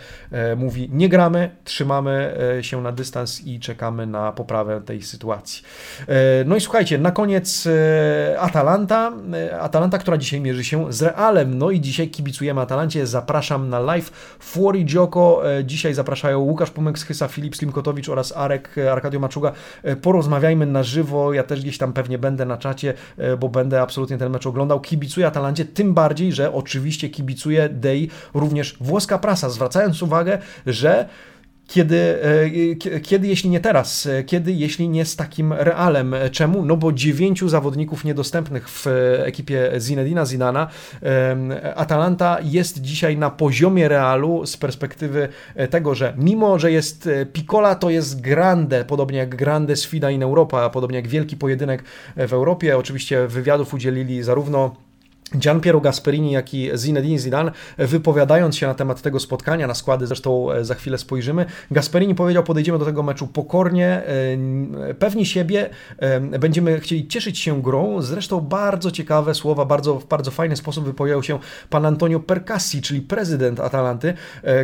mówi nie gramy, trzymamy się na dystans i czekamy na poprawę tej sytuacji. E, no i słuchajcie, na koniec e, Atalanta, e, Atalanta, która dzisiaj mierzy się z Realem, no i dzisiaj kibicujemy Atalancie, zapraszam na live. Fuori Gioco, dzisiaj zapraszają Łukasz Pumek z Chysa, Filip Slimkotowicz oraz Arek Arkadio Maczuga, porozmawiajmy na żywo, ja też gdzieś tam pewnie będę na czacie, bo będę absolutnie ten mecz oglądał, kibicuję Atalancie, tym bardziej, że oczywiście kibicuje Dei również włoska prasa, zwracając uwagę, że kiedy, e, kiedy, jeśli nie teraz, e, kiedy, jeśli nie z takim realem. Czemu? No bo dziewięciu zawodników niedostępnych w ekipie Zinedina Zidana. Atalanta jest dzisiaj na poziomie realu z perspektywy e, tego, że mimo, że jest Piccola, to jest Grande, podobnie jak Grande Sfida in Europa, podobnie jak wielki pojedynek w Europie. Oczywiście wywiadów udzielili zarówno Gian Piero Gasperini, jak i Zinedine Zidane, wypowiadając się na temat tego spotkania, na składy zresztą e, za chwilę spojrzymy, Gasperini powiedział, podejdziemy do tego meczu pokornie, e, pewni siebie, e, będziemy chcieli cieszyć się grą, zresztą bardzo ciekawe słowa, bardzo, w bardzo fajny sposób wypowiedział się pan Antonio Percassi, czyli prezydent Atalanty,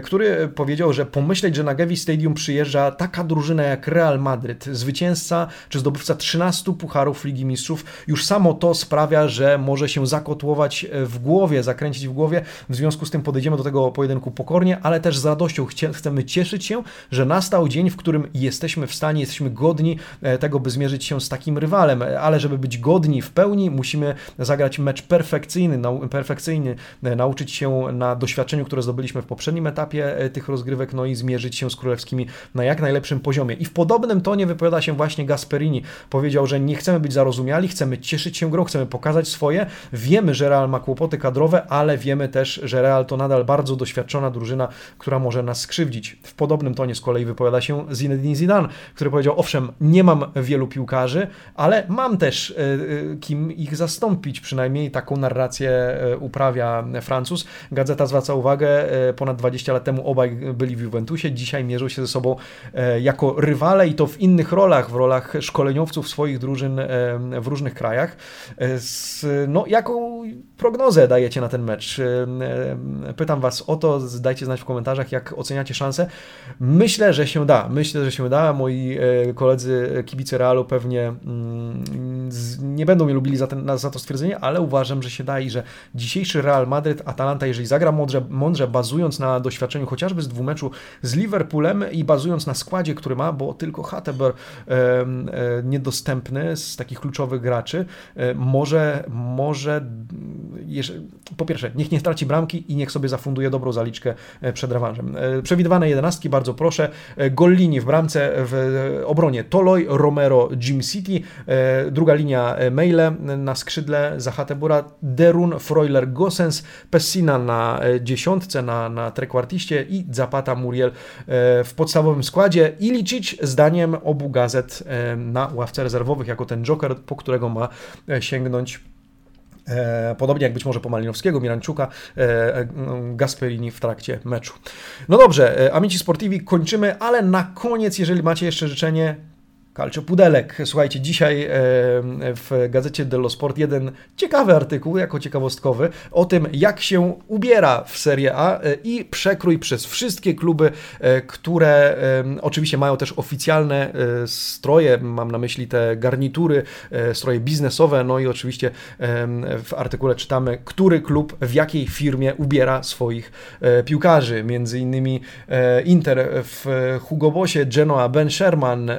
który powiedział, że pomyśleć, że na Gevi Stadium przyjeżdża taka drużyna jak Real Madryt, zwycięzca czy zdobywca 13 pucharów Ligi Mistrzów, już samo to sprawia, że może się zakotłować E, w głowie, zakręcić w głowie. W związku z tym podejdziemy do tego pojedynku pokornie, ale też z radością chcemy cieszyć się, że nastał dzień, w którym jesteśmy w stanie, jesteśmy godni e, tego, by zmierzyć się z takim rywalem. Ale żeby być godni w pełni, musimy zagrać mecz perfekcyjny, perfekcyjny e, nauczyć się na doświadczeniu, które zdobyliśmy w poprzednim etapie tych rozgrywek, no i zmierzyć się z królewskimi na jak najlepszym poziomie. I w podobnym tonie wypowiada się właśnie Gasperini. Powiedział, że nie chcemy być zarozumiali, chcemy cieszyć się grą, chcemy pokazać swoje. Wiemy, że Real ma kłopoty kadrowe, ale wiemy też, że Real to nadal bardzo doświadczona drużyna, która może nas skrzywdzić. W podobnym tonie z kolei wypowiada się Zinedine Zidane, który powiedział, owszem, nie mam wielu piłkarzy, ale mam też e, e, kim ich zastąpić, przynajmniej taką narrację e, uprawia Francuz. Gazeta zwraca uwagę, ponad 20 lat temu obaj byli w Juventusie, dzisiaj mierzą się ze sobą jako rywale i to w innych rolach, w rolach szkoleniowców swoich drużyn w różnych krajach. No, jaką prognozę dajecie na ten mecz? Pytam Was o to, dajcie znać w komentarzach, jak oceniacie szanse. Myślę, że się da. Myślę, że się da. Moi koledzy kibice Realu pewnie mm, nie będą mnie lubili za, ten, za to stwierdzenie, ale uważam, że się da i że dzisiejszy Real Madryt, Atalanta, jeżeli zagra mądrze, mądrze bazując na doświadczeniu chociażby z dwumeczu z Liverpoolem i bazując na składzie, który ma, bo tylko Hatteber e, niedostępny z takich kluczowych graczy, e, może, może po pierwsze, niech nie straci bramki i niech sobie zafunduje dobrą zaliczkę e, przed rewanżem. E, przewidywane jedenastki, bardzo proszę. E, Gollini w bramce, w obronie Toloj, Romero, Jim City, druga linia Meile na skrzydle za Hatebura, Derun, Freuler, Gossens, Pessina na dziesiątce, na, na trekwartiście i Zapata, Muriel w podstawowym składzie i liczyć zdaniem obu gazet na ławce rezerwowych jako ten joker, po którego ma sięgnąć podobnie jak być może po Malinowskiego, Miranczuka, e, e, Gasperini w trakcie meczu. No dobrze, Amici Sportivi kończymy, ale na koniec, jeżeli macie jeszcze życzenie, Calcio Pudelek. Słuchajcie, dzisiaj e, w gazecie dello Sport jeden ciekawy artykuł, jako ciekawostkowy, o tym, jak się ubiera w Serie A e, i przekrój przez wszystkie kluby, e, które oczywiście mają też oficjalne stroje, mam na myśli te garnitury, stroje biznesowe, no i oczywiście w artykule czytamy, który klub w jakiej firmie ubiera swoich piłkarzy. Między innymi Inter w Hugo Bossie, Genoa Ben Sherman,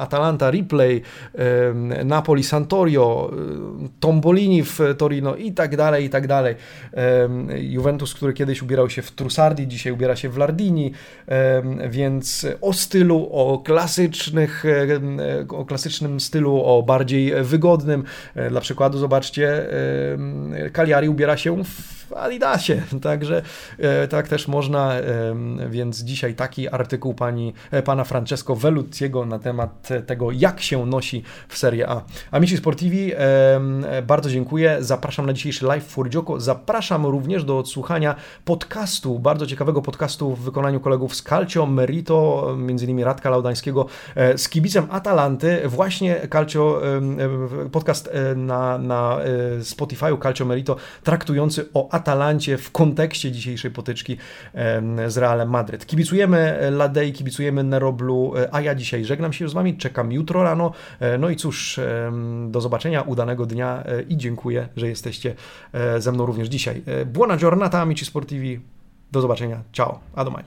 Atalanta Ripley, Napoli Santorio, Tombolini w Torino i tak dalej, i tak dalej. Juventus, który kiedyś ubierał się w Trussardi, dzisiaj ubiera się w Lardini, więc o stylu, o klasycznych, o klasycznym stylu, o bardziej wygodnym. E, dla przykładu zobaczcie, Cagliari ubiera się w Adidasie, [laughs] także e, tak też można, więc dzisiaj taki artykuł pani, e, pana Francesco Velutiego na temat tego, jak się nosi w Serie A. Amici Sportivi, bardzo dziękuję, zapraszam na dzisiejszy live w Furdzioko, zapraszam również do odsłuchania podcastu, bardzo ciekawego podcastu w wykonaniu kolegów z Calcio Merito, innymi Radka Laudańskiego, e, z kibicem Atalanty, właśnie Calcio, podcast na, na Calcio Merito, traktujący o Atalancie w kontekście dzisiejszej potyczki z Realem Madryt. Kibicujemy Ladei, kibicujemy Neroblu, e, a ja dzisiaj żegnam się z Wami, czekam jutro rano. E, no i cóż, do zobaczenia, udanego dnia e, i dziękuję, że jesteście ze mną również dzisiaj. Buona giornata, amici sportivi. Do zobaczenia. Ciao. A domani.